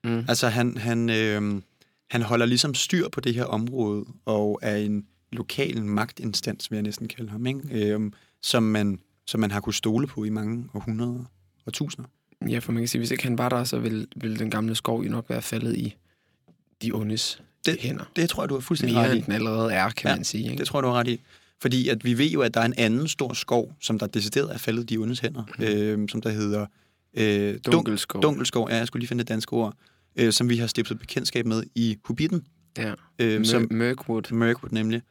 Mm. Altså, han, han, øh, han holder ligesom styr på det her område, og er en lokal magtinstans, vil jeg næsten kalde ham, ikke? Øh, som, man, som man har kunnet stole på i mange århundreder og tusinder. Ja, for man kan sige, hvis ikke han var der, så ville, ville den gamle skov jo nok være faldet i de ondes det, hænder. Det tror jeg, du har fuldstændig Mere ret i. den allerede er, kan ja, man sige. Ikke? det tror jeg, du har ret i. Fordi at vi ved jo, at der er en anden stor skov, som der decideret er faldet i de ondes hænder, mm. øh, som der hedder... Øh, Dunkelskov. Dunkelskov, ja, jeg skulle lige finde det danske ord, øh, som vi har stiftet bekendtskab med i Hobbiten. Ja, øh, som, Mirkwood. Mirkwood nemlig.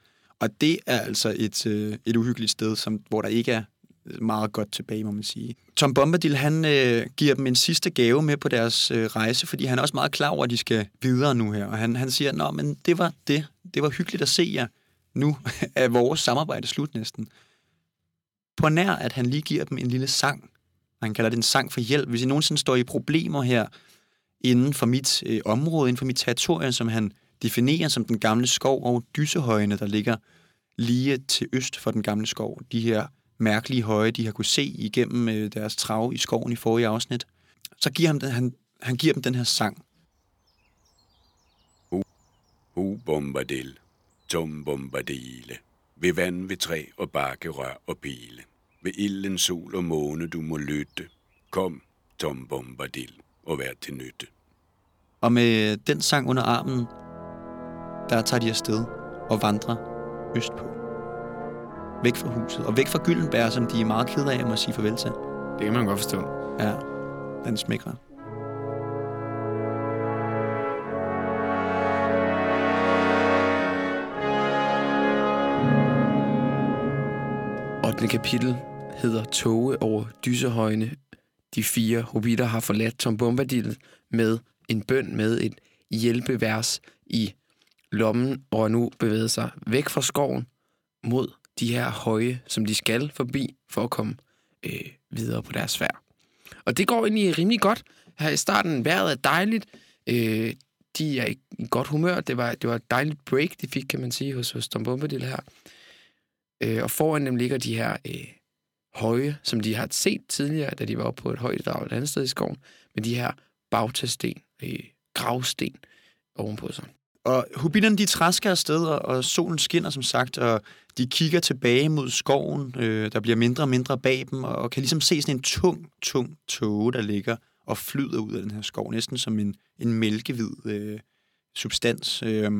Og det er altså et, øh, et uhyggeligt sted, som, hvor der ikke er meget godt tilbage, må man sige. Tom Bombadil, han øh, giver dem en sidste gave med på deres øh, rejse, fordi han er også meget klar over, at de skal videre nu her. Og han, han siger, Nå, men det var det. Det var hyggeligt at se jer. Nu [LAUGHS] er vores samarbejde slut næsten. På nær, at han lige giver dem en lille sang. Han kalder det en sang for hjælp. Hvis I nogensinde står i problemer her inden for mit øh, område, inden for mit territorium, som han definerer som den gamle skov og dysehøjene, der ligger lige til øst for den gamle skov. De her mærkelige høje, de har kunne se igennem øh, deres trav i skoven i forrige afsnit. Så giver han, den, han, han giver dem den her sang. Hu bombadil, tom bombadile. Ved vand, ved træ og bakke, rør og pile. Ved ilden, sol og måne, du må lytte. Kom, tom bombadil, og vær til nytte. Og med den sang under armen, der tager de afsted og vandrer østpå væk fra huset, og væk fra Gyldenberg, som de er meget ked af, at sige farvel til. Det kan man godt forstå. Ja, den smækker. Og kapitel hedder Toge over dysehøjene. De fire hobitter har forladt Tom Bombadil med en bøn med et hjælpevers i lommen, og nu bevæget sig væk fra skoven mod de her høje, som de skal forbi for at komme øh, videre på deres færd. Og det går egentlig rimelig godt. Her i starten, vejret er dejligt. Øh, de er i godt humør. Det var, det var et dejligt break, de fik, kan man sige, hos, hos Tom Bombadil her. Øh, og foran dem ligger de her øh, høje, som de har set tidligere, da de var oppe på et højt drag et andet sted i skoven, med de her bagtasten, øh, gravsten ovenpå sig. Og hubitterne, de træsker afsted, og, og solen skinner, som sagt, og de kigger tilbage mod skoven, øh, der bliver mindre og mindre bag dem, og, og kan ligesom se sådan en tung, tung tåge, der ligger og flyder ud af den her skov, næsten som en, en mælkehvid øh, substans. Øh,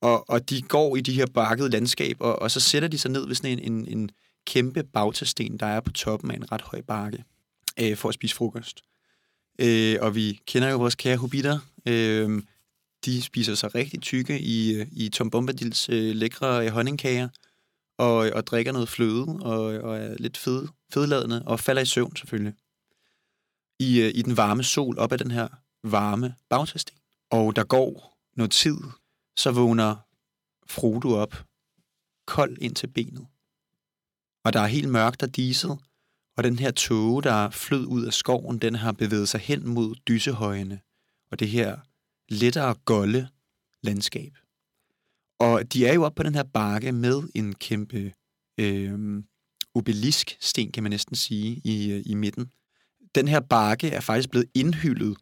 og, og de går i de her bakkede landskab, og, og så sætter de sig ned ved sådan en, en, en kæmpe bautasten, der er på toppen af en ret høj bakke, øh, for at spise frokost. Øh, og vi kender jo vores kære hobitter. Øh, de spiser sig rigtig tykke i, øh, i Tom Bombadils øh, lækre øh, honningkager, og, øh, og drikker noget fløde, og, og er lidt fed, fedladende, og falder i søvn selvfølgelig. I, øh, I den varme sol op ad den her varme bagtesten. Og der går noget tid, så vågner Frodo op, kold ind til benet. Og der er helt mørkt og diset, og den her tåge, der flød ud af skoven, den har bevæget sig hen mod dysehøjene, og det her lettere golde landskab. Og de er jo oppe på den her bakke med en kæmpe øh, obelisk-sten, kan man næsten sige, i, øh, i midten. Den her bakke er faktisk blevet indhyllet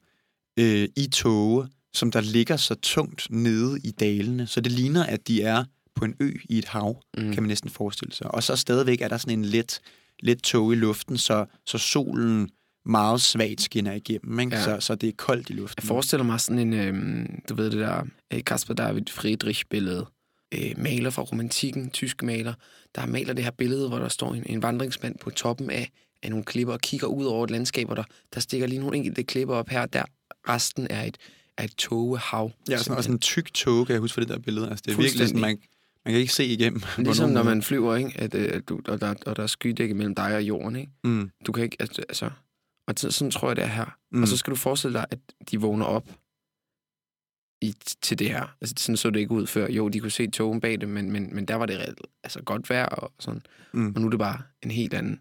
øh, i tåge, som der ligger så tungt nede i dalene, så det ligner, at de er på en ø i et hav, mm. kan man næsten forestille sig. Og så stadigvæk er der sådan en let, let tog i luften, så, så solen meget svagt skinner igennem, ikke? Ja. Så, så det er koldt i luften. Jeg forestiller mig sådan en, øh, du ved det der øh, Kasper David Friedrich-billede, øh, maler fra romantikken, tysk maler, der maler det her billede, hvor der står en, en vandringsmand på toppen af, af nogle klipper og kigger ud over et landskab, og der, der stikker lige nogle enkelte klipper op her, der resten er et, er et togehav. Ja, sådan, og sådan en tyk tog, kan jeg huske for det der billede. Altså, det er virkelig sådan, man, man kan ikke se igennem. [LAUGHS] Ligesom når man flyver, ikke? At, øh, at du, og, der, og der er skydække mellem dig og jorden. Ikke? Mm. Du kan ikke, altså, og sådan tror jeg, det er her. Mm. Og så skal du forestille dig, at de vågner op i, til det her. Altså, sådan så det ikke ud før. Jo, de kunne se togen bag dem, men, men, men der var det altså, godt vejr og sådan. Mm. Og nu er det bare en helt anden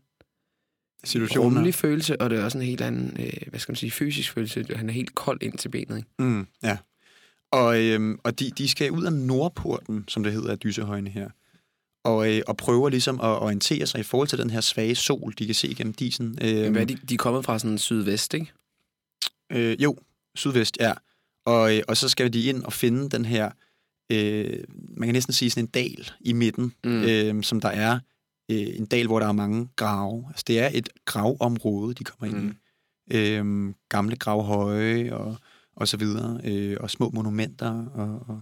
situation. Rummelig følelse, og det er også en helt anden, øh, hvad skal man sige, fysisk følelse. Han er helt kold ind til benet, ikke? Mm, ja. Og, øhm, og de, de skal ud af Nordporten, som det hedder af Dysehøjene her, og, øh, og prøver ligesom at orientere sig i forhold til den her svage sol, de kan se gennem disen. Øh, Hvad er de, de er kommet fra sådan sydvest, ikke? Øh, jo, sydvest, ja. Og, øh, og så skal de ind og finde den her, øh, man kan næsten sige sådan en dal i midten, mm. øh, som der er øh, en dal, hvor der er mange grave. Altså det er et gravområde, de kommer ind mm. i. Øh, gamle gravhøje og og så videre, øh, og små monumenter. Og, og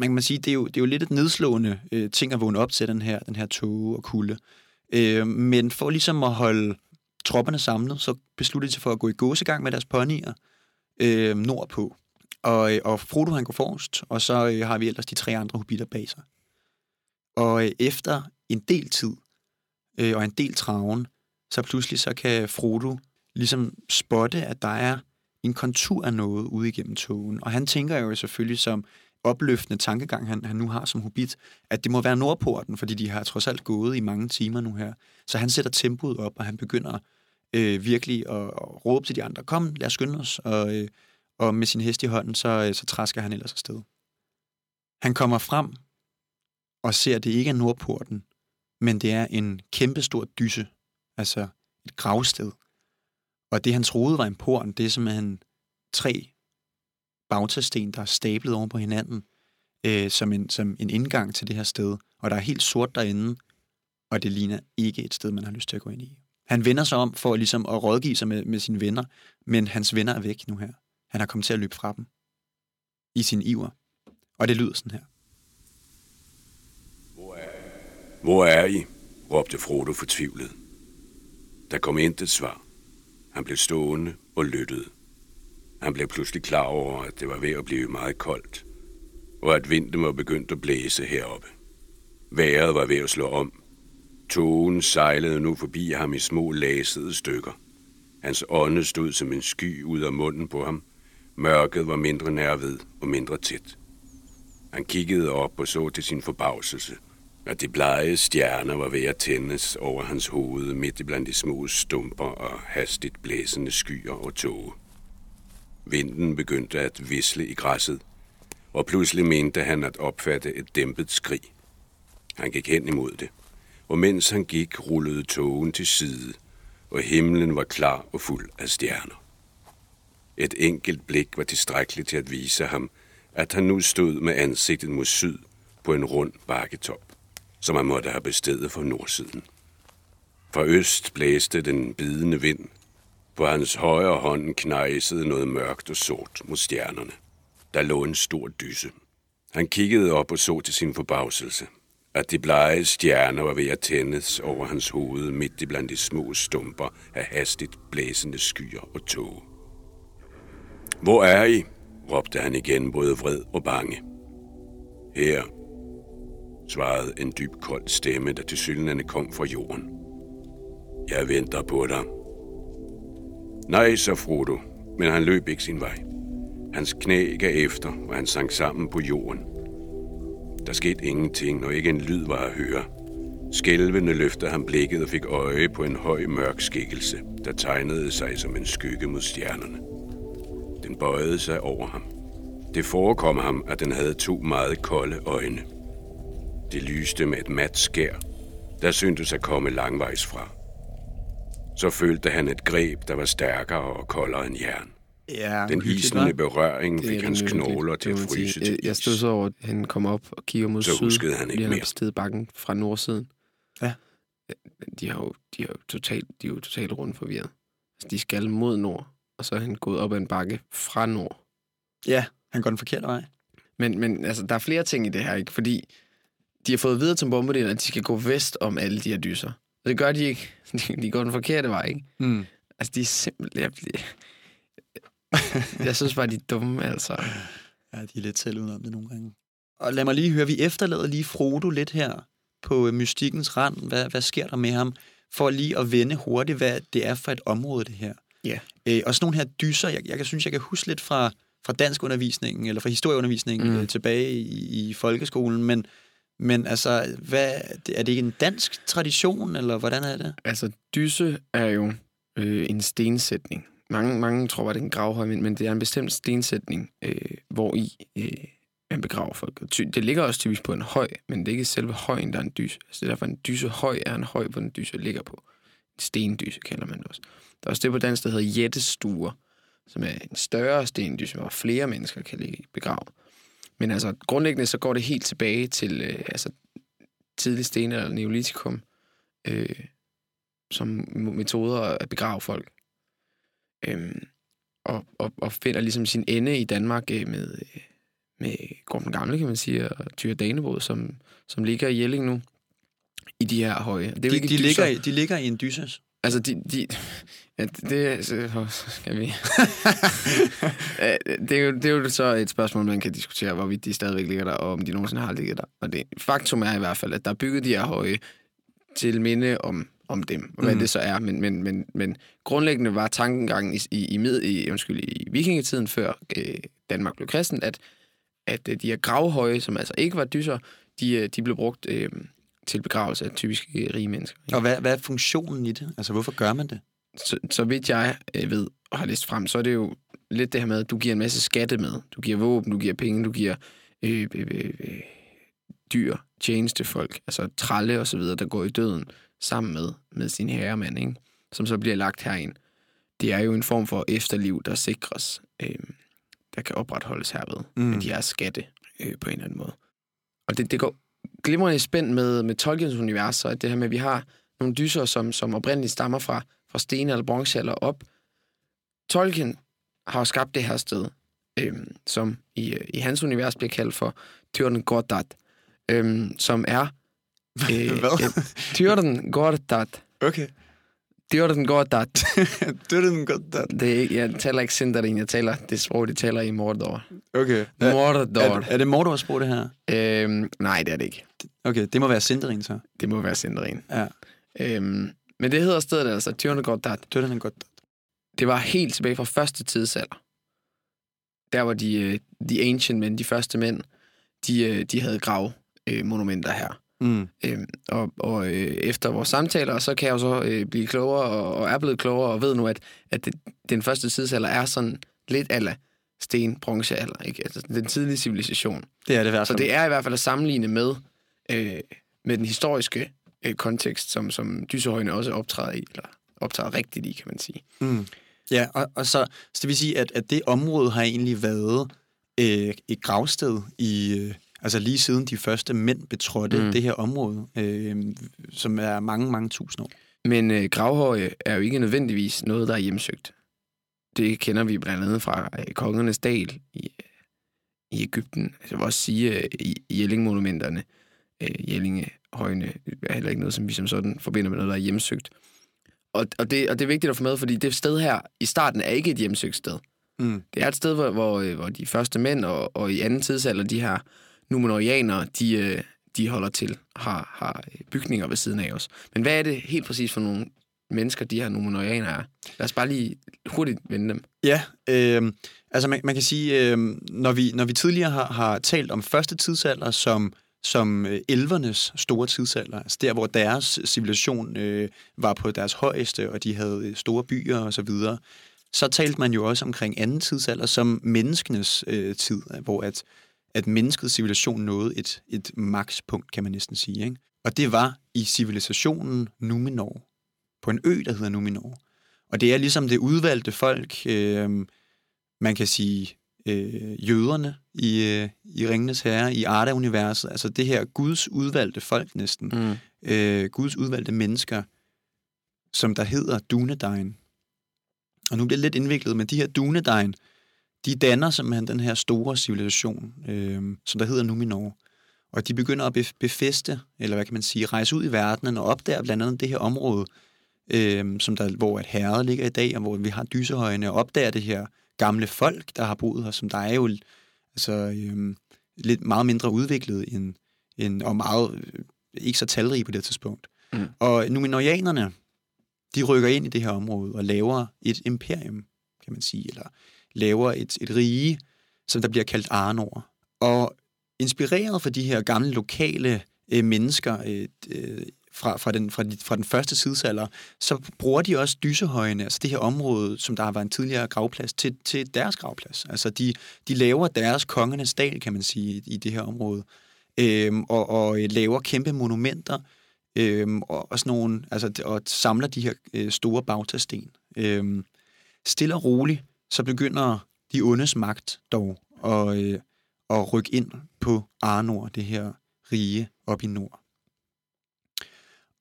man kan man sige, det er jo, det er jo lidt et nedslående øh, ting at vågne op til den her, den her tåge og kulde. Øh, men for ligesom at holde tropperne samlet, så besluttede de sig for at gå i gåsegang med deres ponyer øh, nordpå. Og, øh, og Frodo han går forrest, og så øh, har vi ellers de tre andre hobitter bag sig. Og øh, efter en del tid øh, og en del traven, så pludselig så kan Frodo ligesom spotte, at der er en kontur af noget ude igennem togen. Og han tænker jo selvfølgelig som opløftende tankegang, han, han nu har som hobbit, at det må være Nordporten, fordi de har trods alt gået i mange timer nu her. Så han sætter tempoet op, og han begynder øh, virkelig at, at råbe til de andre, kom, lad os skynde os. Og, øh, og med sin hest i hånden, så, øh, så træsker han ellers afsted. Han kommer frem og ser, at det ikke er Nordporten, men det er en kæmpestor dyse, altså et gravsted. Og det, han troede var en porn, det er simpelthen tre bautasten, der er stablet oven på hinanden, øh, som, en, som en indgang til det her sted. Og der er helt sort derinde, og det ligner ikke et sted, man har lyst til at gå ind i. Han vender sig om for ligesom at rådgive sig med, med sine venner, men hans venner er væk nu her. Han har kommet til at løbe fra dem i sin iver. Og det lyder sådan her. Hvor er, Hvor er I? råbte Frodo fortvivlet. Der kom intet svar. Han blev stående og lyttede. Han blev pludselig klar over, at det var ved at blive meget koldt, og at vinden var begyndt at blæse heroppe. Været var ved at slå om. Togen sejlede nu forbi ham i små læsede stykker. Hans ånde stod som en sky ud af munden på ham. Mørket var mindre nærved og mindre tæt. Han kiggede op og så til sin forbavselse – at de blege stjerner var ved at tændes over hans hoved midt i blandt de små stumper og hastigt blæsende skyer og tåge. Vinden begyndte at visle i græsset, og pludselig mente han at opfatte et dæmpet skrig. Han gik hen imod det, og mens han gik, rullede togen til side, og himlen var klar og fuld af stjerner. Et enkelt blik var tilstrækkeligt til at vise ham, at han nu stod med ansigtet mod syd på en rund bakketop som han måtte have bestedet for nordsiden. Fra øst blæste den bidende vind. På hans højre hånd knejsede noget mørkt og sort mod stjernerne. Der lå en stor dyse. Han kiggede op og så til sin forbavselse, at de blege stjerner var ved at tændes over hans hoved midt i blandt de små stumper af hastigt blæsende skyer og tåge. Hvor er I? råbte han igen både vred og bange. Her, svarede en dyb kold stemme, der til kom fra jorden. Jeg venter på dig. Nej, så Frodo, men han løb ikke sin vej. Hans knæ gav efter, og han sank sammen på jorden. Der skete ingenting, og ikke en lyd var at høre. Skælvende løftede han blikket og fik øje på en høj mørk skikkelse, der tegnede sig som en skygge mod stjernerne. Den bøjede sig over ham. Det forekom ham, at den havde to meget kolde øjne. Det lyste med et mat skær, der syntes at komme langvejs fra. Så følte han et greb, der var stærkere og koldere end jern. Ja, Den isende berøring fik hans knogler til at fryse til Jeg- stod så over, at han kom op og kigger mod Så syd. huskede han ikke han mere. besteget bakken fra nordsiden. Ja. De har jo, de har jo totalt, de er jo totalt rundt forvirret. Altså, de skal mod nord, og så er han gået op ad en bakke fra nord. Ja, han går den forkerte vej. Men, men altså, der er flere ting i det her, ikke? Fordi de har fået videre til bombarderen, at de skal gå vest om alle de her dyser. Og det gør de ikke. [LAUGHS] De, går den forkerte vej, ikke? Mm. Altså, de er simpelthen... Jeg, jeg, synes bare, de er dumme, altså. Ja, de er lidt selv udenom det nogle gange. Og lad mig lige høre, vi efterlader lige Frodo lidt her på øh, mystikkens rand. Hvad, hvad sker der med ham? For lige at vende hurtigt, hvad det er for et område, det her. Ja. Øh, og sådan nogle her dyser, jeg, jeg kan synes, jeg kan huske lidt fra, fra dansk undervisningen, eller fra historieundervisningen mm. øh, tilbage i, i folkeskolen, men, men altså, hvad, er det ikke en dansk tradition, eller hvordan er det? Altså, dyse er jo øh, en stensætning. Mange, mange tror, at det er en gravhøj, men, men det er en bestemt stensætning, øh, hvor i øh, man begraver folk. Det ligger også typisk på en høj, men det er ikke selve højen, der er en dyse. Altså, det er derfor, en dysehøj er en høj, hvor en dyse ligger på. En stendyse kalder man det også. Der er også det på dansk, der hedder jættestuer, som er en større stendyse, hvor flere mennesker kan ligge begravet. Men altså, grundlæggende så går det helt tilbage til øh, altså, tidlig sten eller neolitikum, øh, som metoder at begrave folk. Øhm, og, og, og finder ligesom sin ende i Danmark øh, med, øh, med Gorm Gamle, kan man sige, og Tyre Danebod, som, som ligger i Jelling nu, i de her høje. Det er De, ikke de, dyser. ligger, i- de ligger i en dyses. Altså, de... de ja, det så, skal vi... [LAUGHS] Øh, det, er jo, det er jo så et spørgsmål, man kan diskutere, hvorvidt de stadigvæk ligger der, og om de nogensinde har ligget der. Og det faktum er i hvert fald, at der er bygget de her høje til minde om, om dem, og hvad mm. det så er. Men, men, men, men grundlæggende var tankengangen i, i, i, mid, i, undskyld, i vikingetiden, før øh, Danmark blev kristen, at, at øh, de her gravhøje, som altså ikke var dyser, de, øh, de blev brugt øh, til begravelse af typisk øh, rige mennesker. ikke? Og hvad, hvad er funktionen i det? Altså, hvorfor gør man det? så, så vidt jeg øh, ved og har læst frem, så er det jo lidt det her med, at du giver en masse skatte med. Du giver våben, du giver penge, du giver øh, øh, øh, øh, dyr, tjenestefolk, altså tralle og så videre, der går i døden sammen med, med sin herremand, ikke? som så bliver lagt herind. Det er jo en form for efterliv, der sikres, øh, der kan opretholdes herved, Mm. med de her skatte øh, på en eller anden måde. Og det, det går glimrende i spænd med, med Tolkiens univers, at det her med, at vi har nogle dyser, som, som oprindeligt stammer fra, fra sten eller bronzealder op. Tolkien har skabt det her sted, øhm, som i, øh, i hans univers bliver kaldt for Tyrden Gordat, øhm, som er... [LAUGHS] Øh, Hvad? et- Tyrden Gordat. Okay. Tyrden Gordat. [LAUGHS] det er den godt. der. Det er, jeg taler ikke Sindarin, jeg taler det sprog, de taler i Mordor. Okay. Mordor. er, er det Mordors sprog, det her? Øhm, nej, det er det ikke. Okay, det må være Sindarin så. Det må være Sindarin. Ja. Øhm, men det hedder stedet altså Tyrden Gordat. Det er den godt. Det var helt tilbage fra første tidsalder. Der var de, øh, de ancient men, de første mænd, de, øh, de havde grav monumenter her. Mm. Øhm, og og øh, efter vores samtaler, så kan jeg jo så øh, blive klogere, og, og er blevet klogere, og ved nu, at, at det, den første tidsalder er sådan lidt ala sten, bronzealder, ikke? Altså den tidlige civilisation. Det er det værd. Så det er i hvert fald at sammenligne med, øh, med den historiske øh, kontekst, som, som Dysehøjene også optræder i, eller optræder rigtigt i, kan man sige. Mm. Ja, og, og så, så det vil sige, at, at det område har egentlig været øh, et gravsted i... Øh, altså lige siden de første mænd betrådte mm. Det her område, øh, som er mange, mange tusind år. Men øh, gravhøje er jo ikke nødvendigvis noget, der er hjemsøgt. Det kender vi blandt andet fra øh, Kongernes Dal i, i Ægypten. Jeg vil også sige, øh, Jelling-monumenterne, øh, Jellingehøjene, er heller ikke noget, som vi som sådan forbinder med noget, der er hjemsøgt. Og, og, det, og det er vigtigt at få med, fordi det sted her i starten er ikke et hjemsøgt sted. Mm. Det er et sted, hvor, hvor, øh, hvor de første mænd og, og i anden tidsalder, de her numenorianere, de, øh, de holder til, har, har øh, bygninger ved siden af os. Men hvad er det helt præcis for nogle mennesker, de her numenorianere er? Lad os bare lige hurtigt vende dem. Ja, øh, altså man, man kan sige, øh, når, vi, når vi tidligere har, har talt om første tidsalder som, som øh, elvernes store tidsalder, altså der, hvor deres civilisation øh, var på deres højeste, og de havde øh, store byer og så videre, så talte man jo også omkring anden tidsalder som menneskenes øh, tid, hvor at, at menneskets civilisation nåede et, et makspunkt, kan man næsten sige. Ikke? Og det var i civilisationen Numenor, på en ø, der hedder Numenor. Og det er ligesom det udvalgte folk, øh, man kan sige øh, jøderne i, øh, i Ringenes Herre, i Arda-universet, altså det her Guds udvalgte folk næsten, Mm. øh, Guds udvalgte mennesker, som der hedder Dunedain. Og nu bliver det lidt indviklet, men de her Dunedain, de danner simpelthen den her store civilisation, øh, som der hedder Numenor. Og de begynder at bef- befeste, eller hvad kan man sige, rejse ud i verdenen og opdager blandt andet det her område, øh, som der, hvor et herred ligger i dag, og hvor vi har dysehøjene, og opdager det her gamle folk, der har boet her, som der er jo altså, øh, lidt meget mindre udviklet end, end og meget øh, ikke så talrige på det tidspunkt. Mm. Og numenorianerne, de rykker ind i det her område og laver et imperium, kan man sige, eller laver et, et rige, som der bliver kaldt Arnor. Og inspireret fra de her gamle lokale øh, mennesker øh, øh, fra, fra, den, fra, de, fra den første tidsalder, så bruger de også dysehøjene, altså det her område, som der har været en tidligere gravplads, til, til deres gravplads. Altså de, de laver deres kongernes dal, kan man sige, i, det her område, øhm, og, og øh, laver kæmpe monumenter, øhm, og, og, sådan nogle, altså, og samler de her øh, store bautasten. Øhm, stille og roligt, så begynder de ondes magt dog at, øh, at rykke ind på Arnor, det her rige op i nord.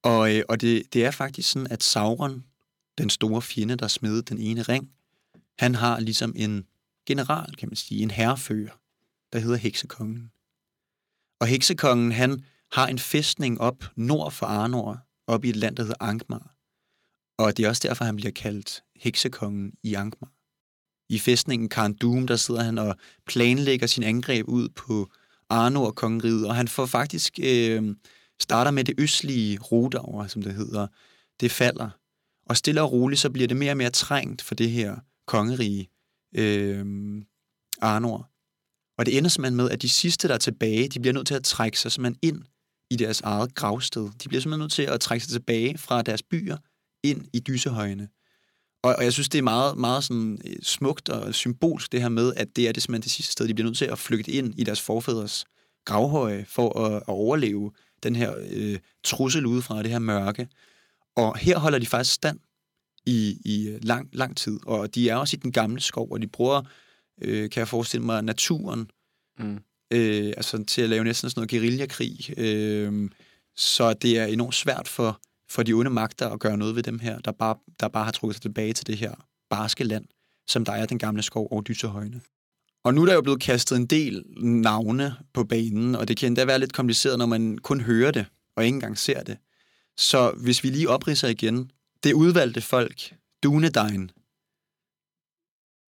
Og, øh, og det, det er faktisk sådan, at Sauron, den store fjende, der smed den ene ring, han har ligesom en general, kan man sige, en herrefører, der hedder Heksekongen. Og Heksekongen, han har en fæstning op nord for Arnor, op i et land, der hedder Angmar. Og det er også derfor, han bliver kaldt Heksekongen i Angmar. I fæstningen Karn Doom, der sidder han og planlægger sin angreb ud på Arnor kongeriget, og han får faktisk øh, starter med det østlige Rodauer, som det hedder. Det falder. Og stille og roligt, så bliver det mere og mere trængt for det her kongerige øh, Arnor. Og det ender simpelthen med, at de sidste, der er tilbage, de bliver nødt til at trække sig simpelthen ind i deres eget gravsted. De bliver simpelthen nødt til at trække sig tilbage fra deres byer ind i dysehøjene. Og, og jeg synes, det er meget, meget sådan øh, smukt og symbolsk, det her med, at det er det simpelthen det sidste sted, de bliver nødt til at flygte ind i deres forfædres gravhøje for at, at overleve den her øh, trussel udefra, det her mørke. Og her holder de faktisk stand i, i lang, lang tid, og de er også i den gamle skov, og de bruger, øh, kan jeg forestille mig, naturen Mm. øh, altså til at lave næsten sådan noget guerillakrig. Øh, så det er enormt svært for, for de onde magter at gøre noget ved dem her, der bare, der bare har trukket sig tilbage til det her barske land, som der er den gamle skov og dysehøjne. Og nu er der jo blevet kastet en del navne på banen, og det kan endda være lidt kompliceret, når man kun hører det, og ikke engang ser det. Så hvis vi lige opridser igen, det udvalgte folk, Dunedain.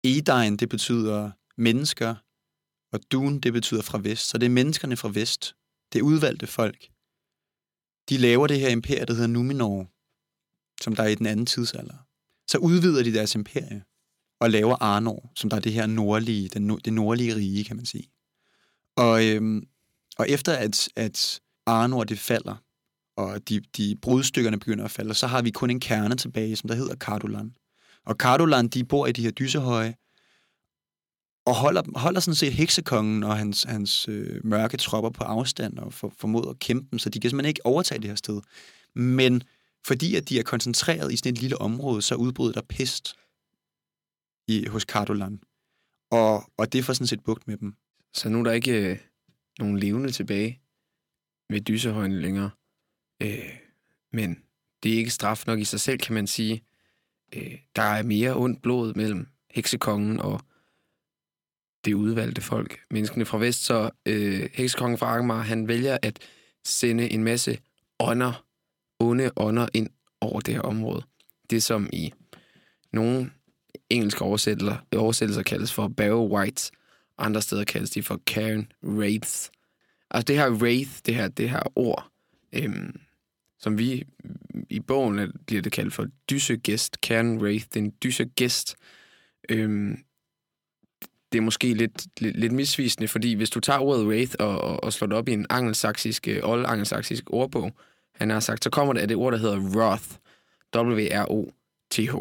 Edain, det betyder mennesker, og Dun, det betyder fra vest. Så det er menneskerne fra vest. Det udvalgte folk. De laver det her imperie, der hedder Numenor, som der er i den anden tidsalder. Så udvider de deres imperie og laver Arnor, som der er det her nordlige, den, det nordlige rige, kan man sige. Og, øhm, og efter at, at Arnor det falder, og de, de brudstykkerne begynder at falde, så har vi kun en kerne tilbage, som der hedder Cardolan. Og Cardolan, de bor i de her dysehøje, og holder, holder sådan set heksekongen og hans, hans øh, mørke tropper på afstand og for, formoder at kæmpe dem, så de kan simpelthen ikke overtage det her sted. Men fordi at de er koncentreret i sådan et lille område, så udbryder der pest i, hos Cardolan. Og, og det får sådan set bugt med dem. Så nu er der ikke øh, nogen levende tilbage ved Dysehøjen længere. Øh, men det er ikke straf nok i sig selv, kan man sige. Øh, der er mere ondt blod mellem heksekongen og det udvalgte folk, menneskene fra vest. Så øh, heksekongen fra Angmar, han vælger at sende en masse ånder, onde ånder ind over det her område. Det som i nogle engelske oversættelser, oversættelser kaldes for Barrow Whites. Andre steder kaldes de for Karen Wraiths. Altså det her Wraith, det her, det her ord, øhm, som vi i bogen bliver det kaldt for dysegest. Karen Wraith, det er en. Øhm, det er måske lidt, lidt, lidt misvisende, fordi hvis du tager ordet Wraith og, og, og slår det op i en angelsaksisk, øh, old-angelsaksisk ordbog, han har sagt, så kommer det af det ord, der hedder Wrath. W-R-O-T-H.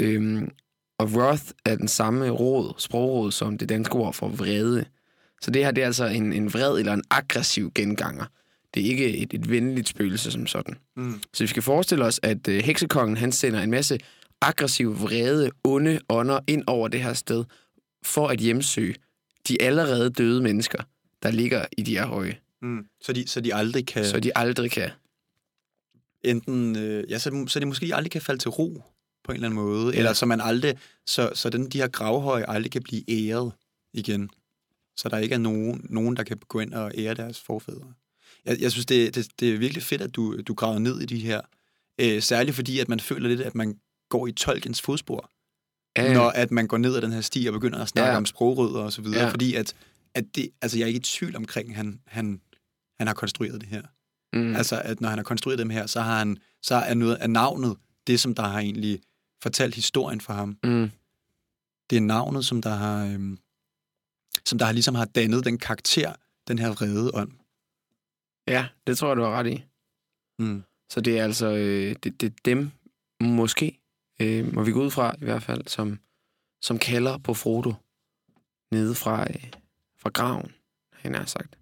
Øhm, og wrath er den samme råd, sprogråd, som det danske ord for vrede. Så det her, det er altså en, en vred eller en aggressiv genganger. Det er ikke et, et venligt spøgelse som sådan. Mm. Så vi skal forestille os, at øh, heksekongen, han sender en masse aggressive, vrede, onde ånder ind over det her sted, for at hjemsøge de allerede døde mennesker, der ligger i de her høje, Mm. Så, de, så de aldrig kan... så de aldrig kan. enten, øh, ja, så, så det måske aldrig kan falde til ro på en eller anden måde, ja. eller så man aldrig, så, så den, de her gravhøje aldrig kan blive æret igen. Så der ikke er nogen, nogen der kan gå ind og ære deres forfædre. Jeg, jeg synes, det, det, det er virkelig fedt, at du, du graver ned i de her. Øh, særligt fordi, at man føler lidt, at man går i Tolkiens fodspor, Ja, når at man går ned ad den her sti og begynder at snakke Ja. om sprogrødder og så videre. Ja. Fordi at, at det, altså jeg er ikke i tvivl omkring, han, han, han har konstrueret det her. mm. Mm. Altså, at når han har konstrueret dem her, så har han så er noget af navnet det, som der har egentlig fortalt historien for ham. mm. Det er navnet, som der har, øhm, som der har ligesom har dannet den karakter, den her vrede ånd. Ja, det tror jeg, du har ret i. Mm. Så det er altså øh, det, det er dem, måske, øh, må vi gå ud fra i hvert fald, som, som kalder på Frodo nede fra, øh, fra graven, han har sagt.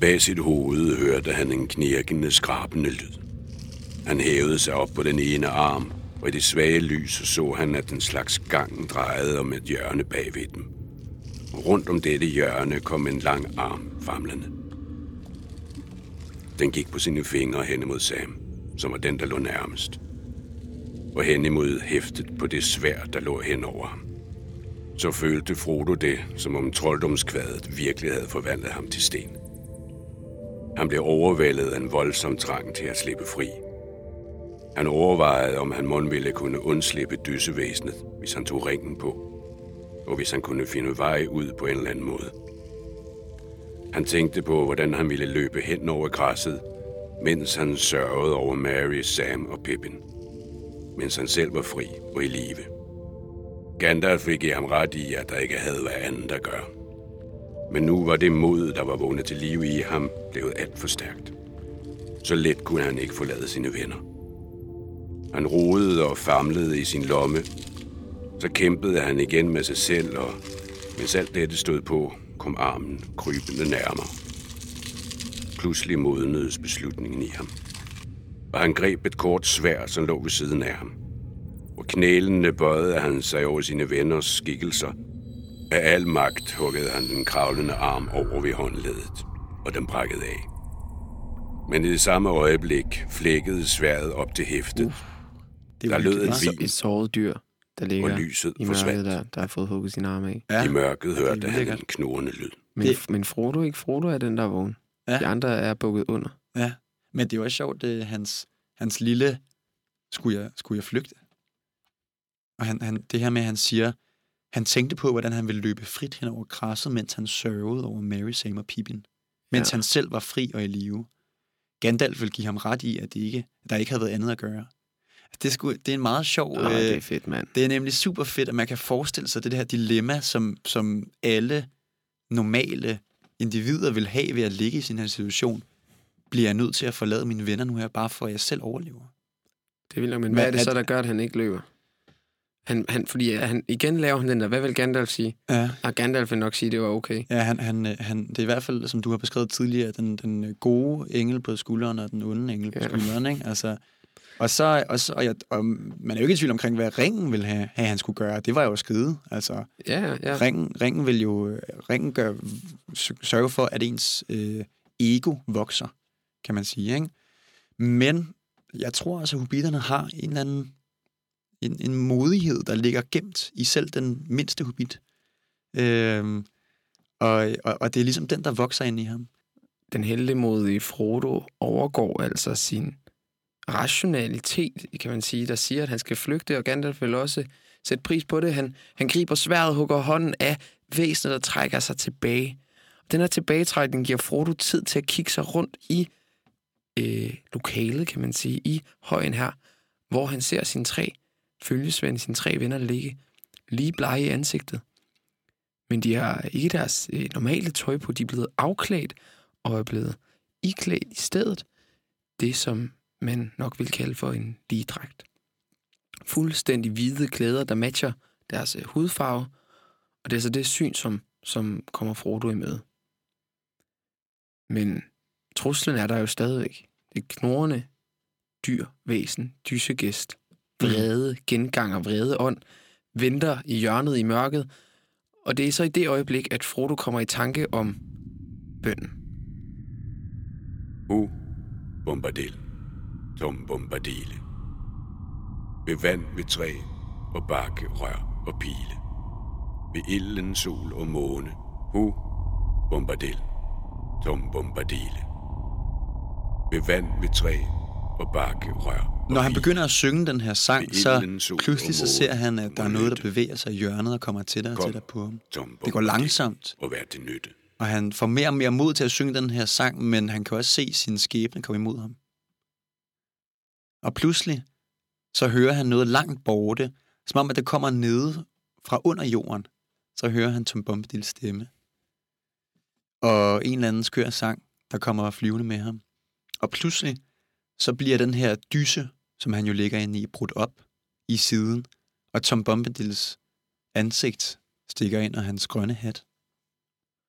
Bag sit hoved hørte han en knirkende, skrabende lyd. Han hævede sig op på den ene arm, og i det svage lys så han, at den slags gang drejede om et hjørne bagved dem. Rundt om dette hjørne kom en lang arm famlende. Den gik på sine fingre hen imod Sam, som var den, der lå nærmest. Og hen imod hæftet på det svær, der lå hen over ham. Så følte Frodo det, som om trolddomskvadet virkelig havde forvandlet ham til sten. Han blev overvældet af en voldsom trang til at slippe fri. Han overvejede, om han mon ville kunne undslippe dyssevæsenet, hvis han tog ringen på, og hvis han kunne finde vej ud på en eller anden måde. Han tænkte på, hvordan han ville løbe hen over græsset, mens han sørgede over Mary, Sam og Pippin, mens han selv var fri og i live. Gandalf fik i ham ret i, at der ikke havde været andet at gøre. Men nu var det mod, der var vågnet til live i ham, blevet alt for stærkt. Så let kunne han ikke forlade sine venner. Han rodede og famlede i sin lomme. Så kæmpede han igen med sig selv, og mens alt dette stod på, kom armen krybende nærmere. Pludselig modnedes beslutningen i ham. Og han greb et kort svær, som lå ved siden af ham. Og knælende bøjede han sig over sine venners skikkelser. Af al magt huggede han den kravlende arm over ved håndledet, og den brækkede af. Men i det samme øjeblik flækkede sværet op til hæftet, uh, det er Der lød en meget. vin. Et såret dyr, der ligger og lyset i mørket, forsvandt. der, der har fået hugget sin arm af. Ja. I mørket hørte det han en knurrende lyd. Men, Det- men Frodo ikke? Frodo er den, der er vågen. Ja. De andre er bukket under. Ja, men det er jo også sjovt, det hans, hans lille, skulle jeg, skulle jeg flygte? Og han, han, det her med, at han siger, han tænkte på, hvordan han ville løbe frit hen over græsset, mens han sørgede over Mary, Sam og Pippin. Mens Ja. han selv var fri og i live. Gandalf vil give ham ret i, at det ikke, at der ikke havde været andet at gøre. Det er, sgu, det er en meget sjov... Åh, det er øh, fedt, mand. det er nemlig super fedt, at man kan forestille sig det her dilemma, som, som alle normale individer vil have ved at ligge i sin her situation. Bliver jeg nødt til at forlade mine venner nu her, bare for at jeg selv overlever? Det er vildt nok, men Men hvad er det at- så, der gør, at han ikke løber? Han, han, fordi han, igen laver han den der, hvad vil Gandalf sige? Ja, Og Gandalf vil nok sige, at det var okay. ja han, han, øh, han, det er i hvert fald, som du har beskrevet tidligere, den, den gode engel på skulderen og den onde engel på Ja. skulderen. Ikke? Altså, og, så, og, så, og, jeg, og man er jo ikke i tvivl omkring, hvad ringen ville have, have han skulle gøre. Det var jo at skride. Altså, Ja, ja. Ringen, ringen vil jo ringen gør, sørge for, at ens øh, ego vokser, kan man sige. Ikke? Men jeg tror altså, at hobitterne har en eller anden en, en modighed, der ligger gemt i selv den mindste hobbit. Øhm, og, og, og det er ligesom den, der vokser ind i ham. Den heldemodige Frodo overgår altså sin rationalitet, kan man sige, der siger, at han skal flygte, og Gandalf vil også sætte pris på det. Han, han griber sværet, hugger hånden af væsenet, der trækker sig tilbage. Den her tilbagetrækning giver Frodo tid til at kigge sig rundt i øh, lokalet, kan man sige, i højen her, hvor han ser sine tre følgesvende, sine tre venner ligge lige blege i ansigtet. Men de har ikke deres øh, normale tøj på, de er blevet afklædt og er blevet iklædt i stedet det, som man nok vil kalde for en ligedragt. Fuldstændig hvide klæder, der matcher deres øh, hudfarve, og det er så det syn, som, som kommer Frodo i møde. Men truslen er der jo stadigvæk. Det knorrende dyr, væsen, dysegæst, vrede, gengang og vrede ånd, venter i hjørnet i mørket, og det er så i det øjeblik, at Frodo kommer i tanke om bønden. U Bombadil, Tom Bombadile. Ved vand, ved træ og bakke, rør og pile. Ved ilden, sol og måne. Hu Bombadil, Tom Bombadile. Ved vand, ved træ og bakke, rør og Når han pile. begynder at synge den her sang, så ilden, sol pludselig så ser han, at der er noget, der bevæger sig i hjørnet og kommer tættere og tættere på ham. Det går langsomt, Og vær til nytte. og han får mere og mere mod til at synge den her sang, men han kan også se sin skæbne komme imod ham. Og pludselig, så hører han noget langt borte, som om at det kommer nede fra under jorden. Så hører han Tom Bombadils stemme. Og en eller anden skør sang, der kommer flyvende med ham. Og pludselig, så bliver den her dyse, som han jo ligger inde i, brudt op i siden, og Tom Bombadils ansigt stikker ind af hans grønne hat.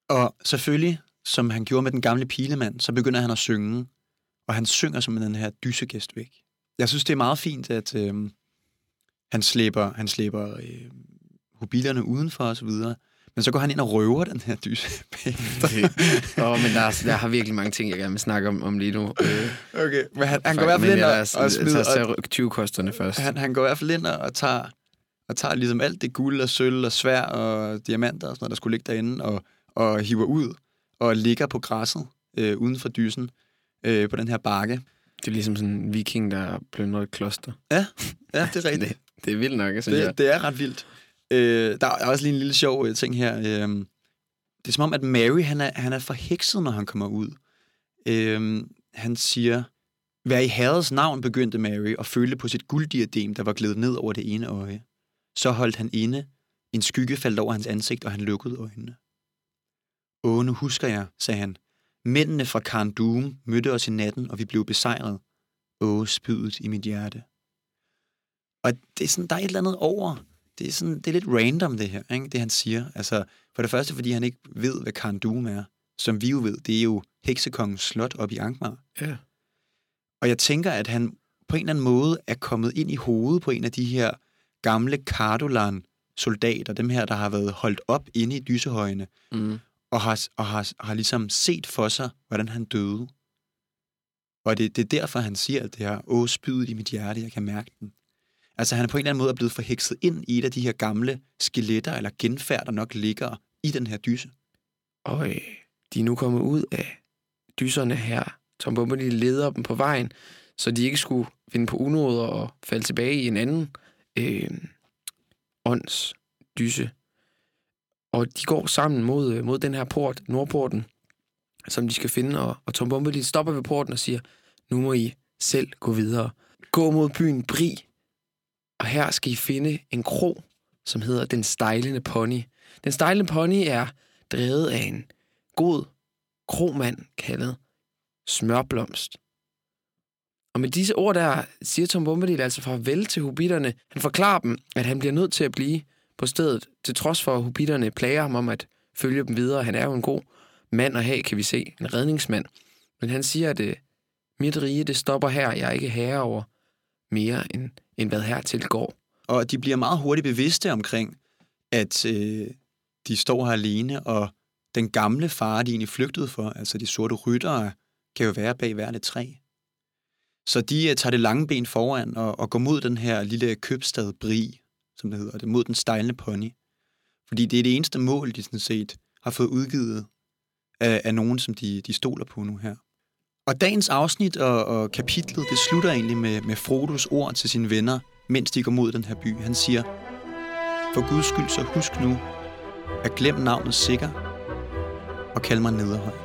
Og selvfølgelig, som han gjorde med den gamle pilemand, så begynder han at synge, og han synger som den her dysegæst væk. Jeg synes, det er meget fint, at øh, han slæber, han slæber øh, hobilerne udenfor og så videre, men så går han ind og røver den her dyse [LAUGHS] bagefter. Åh, men der, er, der har virkelig mange ting, jeg gerne vil snakke om, om lige nu. Øh, Okay, men han, han går i hvert fald ind og, og smider, tager og, så 20-kosterne først. han, han går i hvert fald ind og tager, og tager ligesom alt det guld og sølv og svær og diamanter og sådan noget, der skulle ligge derinde, og, og hiver ud og ligger på græsset øh, uden for dysen øh, på den her bakke. Det er ligesom sådan en viking, der plyndrer et kloster. Ja, ja det er rigtigt. [LAUGHS] Det, det er vildt nok, synes jeg. Det, det er ret vildt. Øh, der er også lige en lille sjov øh, ting her. Øh, det er som om, at Mary han er, han er forhekset, når han kommer ud. Øh, han siger, Vær i herrets navn, begyndte Mary og følte på sit gulddiadem, der var glædet ned over det ene øje. Så holdt han inde. En skygge faldt over hans ansigt, og han lukkede øjnene. Åh, nu husker jeg, sagde han. Mændene fra Karn Doom mødte os i natten, og vi blev besejret. Åh, spydet i mit hjerte. Og det er sådan, der er et eller andet over. Det er, sådan, det er lidt random, det her, ikke? det han siger. Altså, for det første, fordi han ikke ved, hvad Karn Doom er. Som vi jo ved, det er jo heksekongens slot op i Angmar. Ja. Og jeg tænker, at han på en eller anden måde er kommet ind i hovedet på en af de her gamle Cardolan-soldater, dem her, der har været holdt op inde i dysehøjene, Mm og har, og har, har ligesom set for sig, hvordan han døde. Og det, det er derfor, han siger, at det her, åh, spydet i mit hjerte, jeg kan mærke den. Altså, han er på en eller anden måde blevet forhekset ind i et af de her gamle skeletter, eller genfærd, der nok ligger i den her dyse. Og de er nu kommet ud af dyserne her. Tom Bombadil leder dem på vejen, så de ikke skulle finde på unoder og falde tilbage i en anden øh, ånds dyse. Og de går sammen mod, øh, mod den her port, Nordporten, som de skal finde. Og, og Tom Bombadil stopper ved porten og siger, nu må I selv gå videre. Gå mod byen Bri, og her skal I finde en kro, som hedder Den Stejlende Pony. Den Stejlende Pony er drevet af en god kromand kaldet Smørblomst. Og med disse ord der siger Tom Bombadil altså farvel til hobitterne. Han forklarer dem, at han bliver nødt til at blive på stedet, til trods for at hobitterne plager ham om at følge dem videre. Han er jo en god mand at have, kan vi se. En redningsmand. Men han siger, at øh, mit rige, det stopper her. Jeg er ikke herre over mere, end, end hvad her tilgår. Og de bliver meget hurtigt bevidste omkring, at øh, de står her alene, og den gamle far, de egentlig flygtede for, altså de sorte ryttere, kan jo være bag hvert et træ. Så de uh, tager det lange ben foran og, og går mod den her lille købstad Bri, som det hedder det, mod den stejlende pony. Fordi det er det eneste mål, de sådan set har fået udgivet af, af nogen, som de, de stoler på nu her. Og dagens afsnit og, og kapitlet, det slutter egentlig med, med Frodos ord til sine venner, mens de går mod den her by. Han siger, for Guds skyld så husk nu at glem navnet sikker og kald mig nederhøj.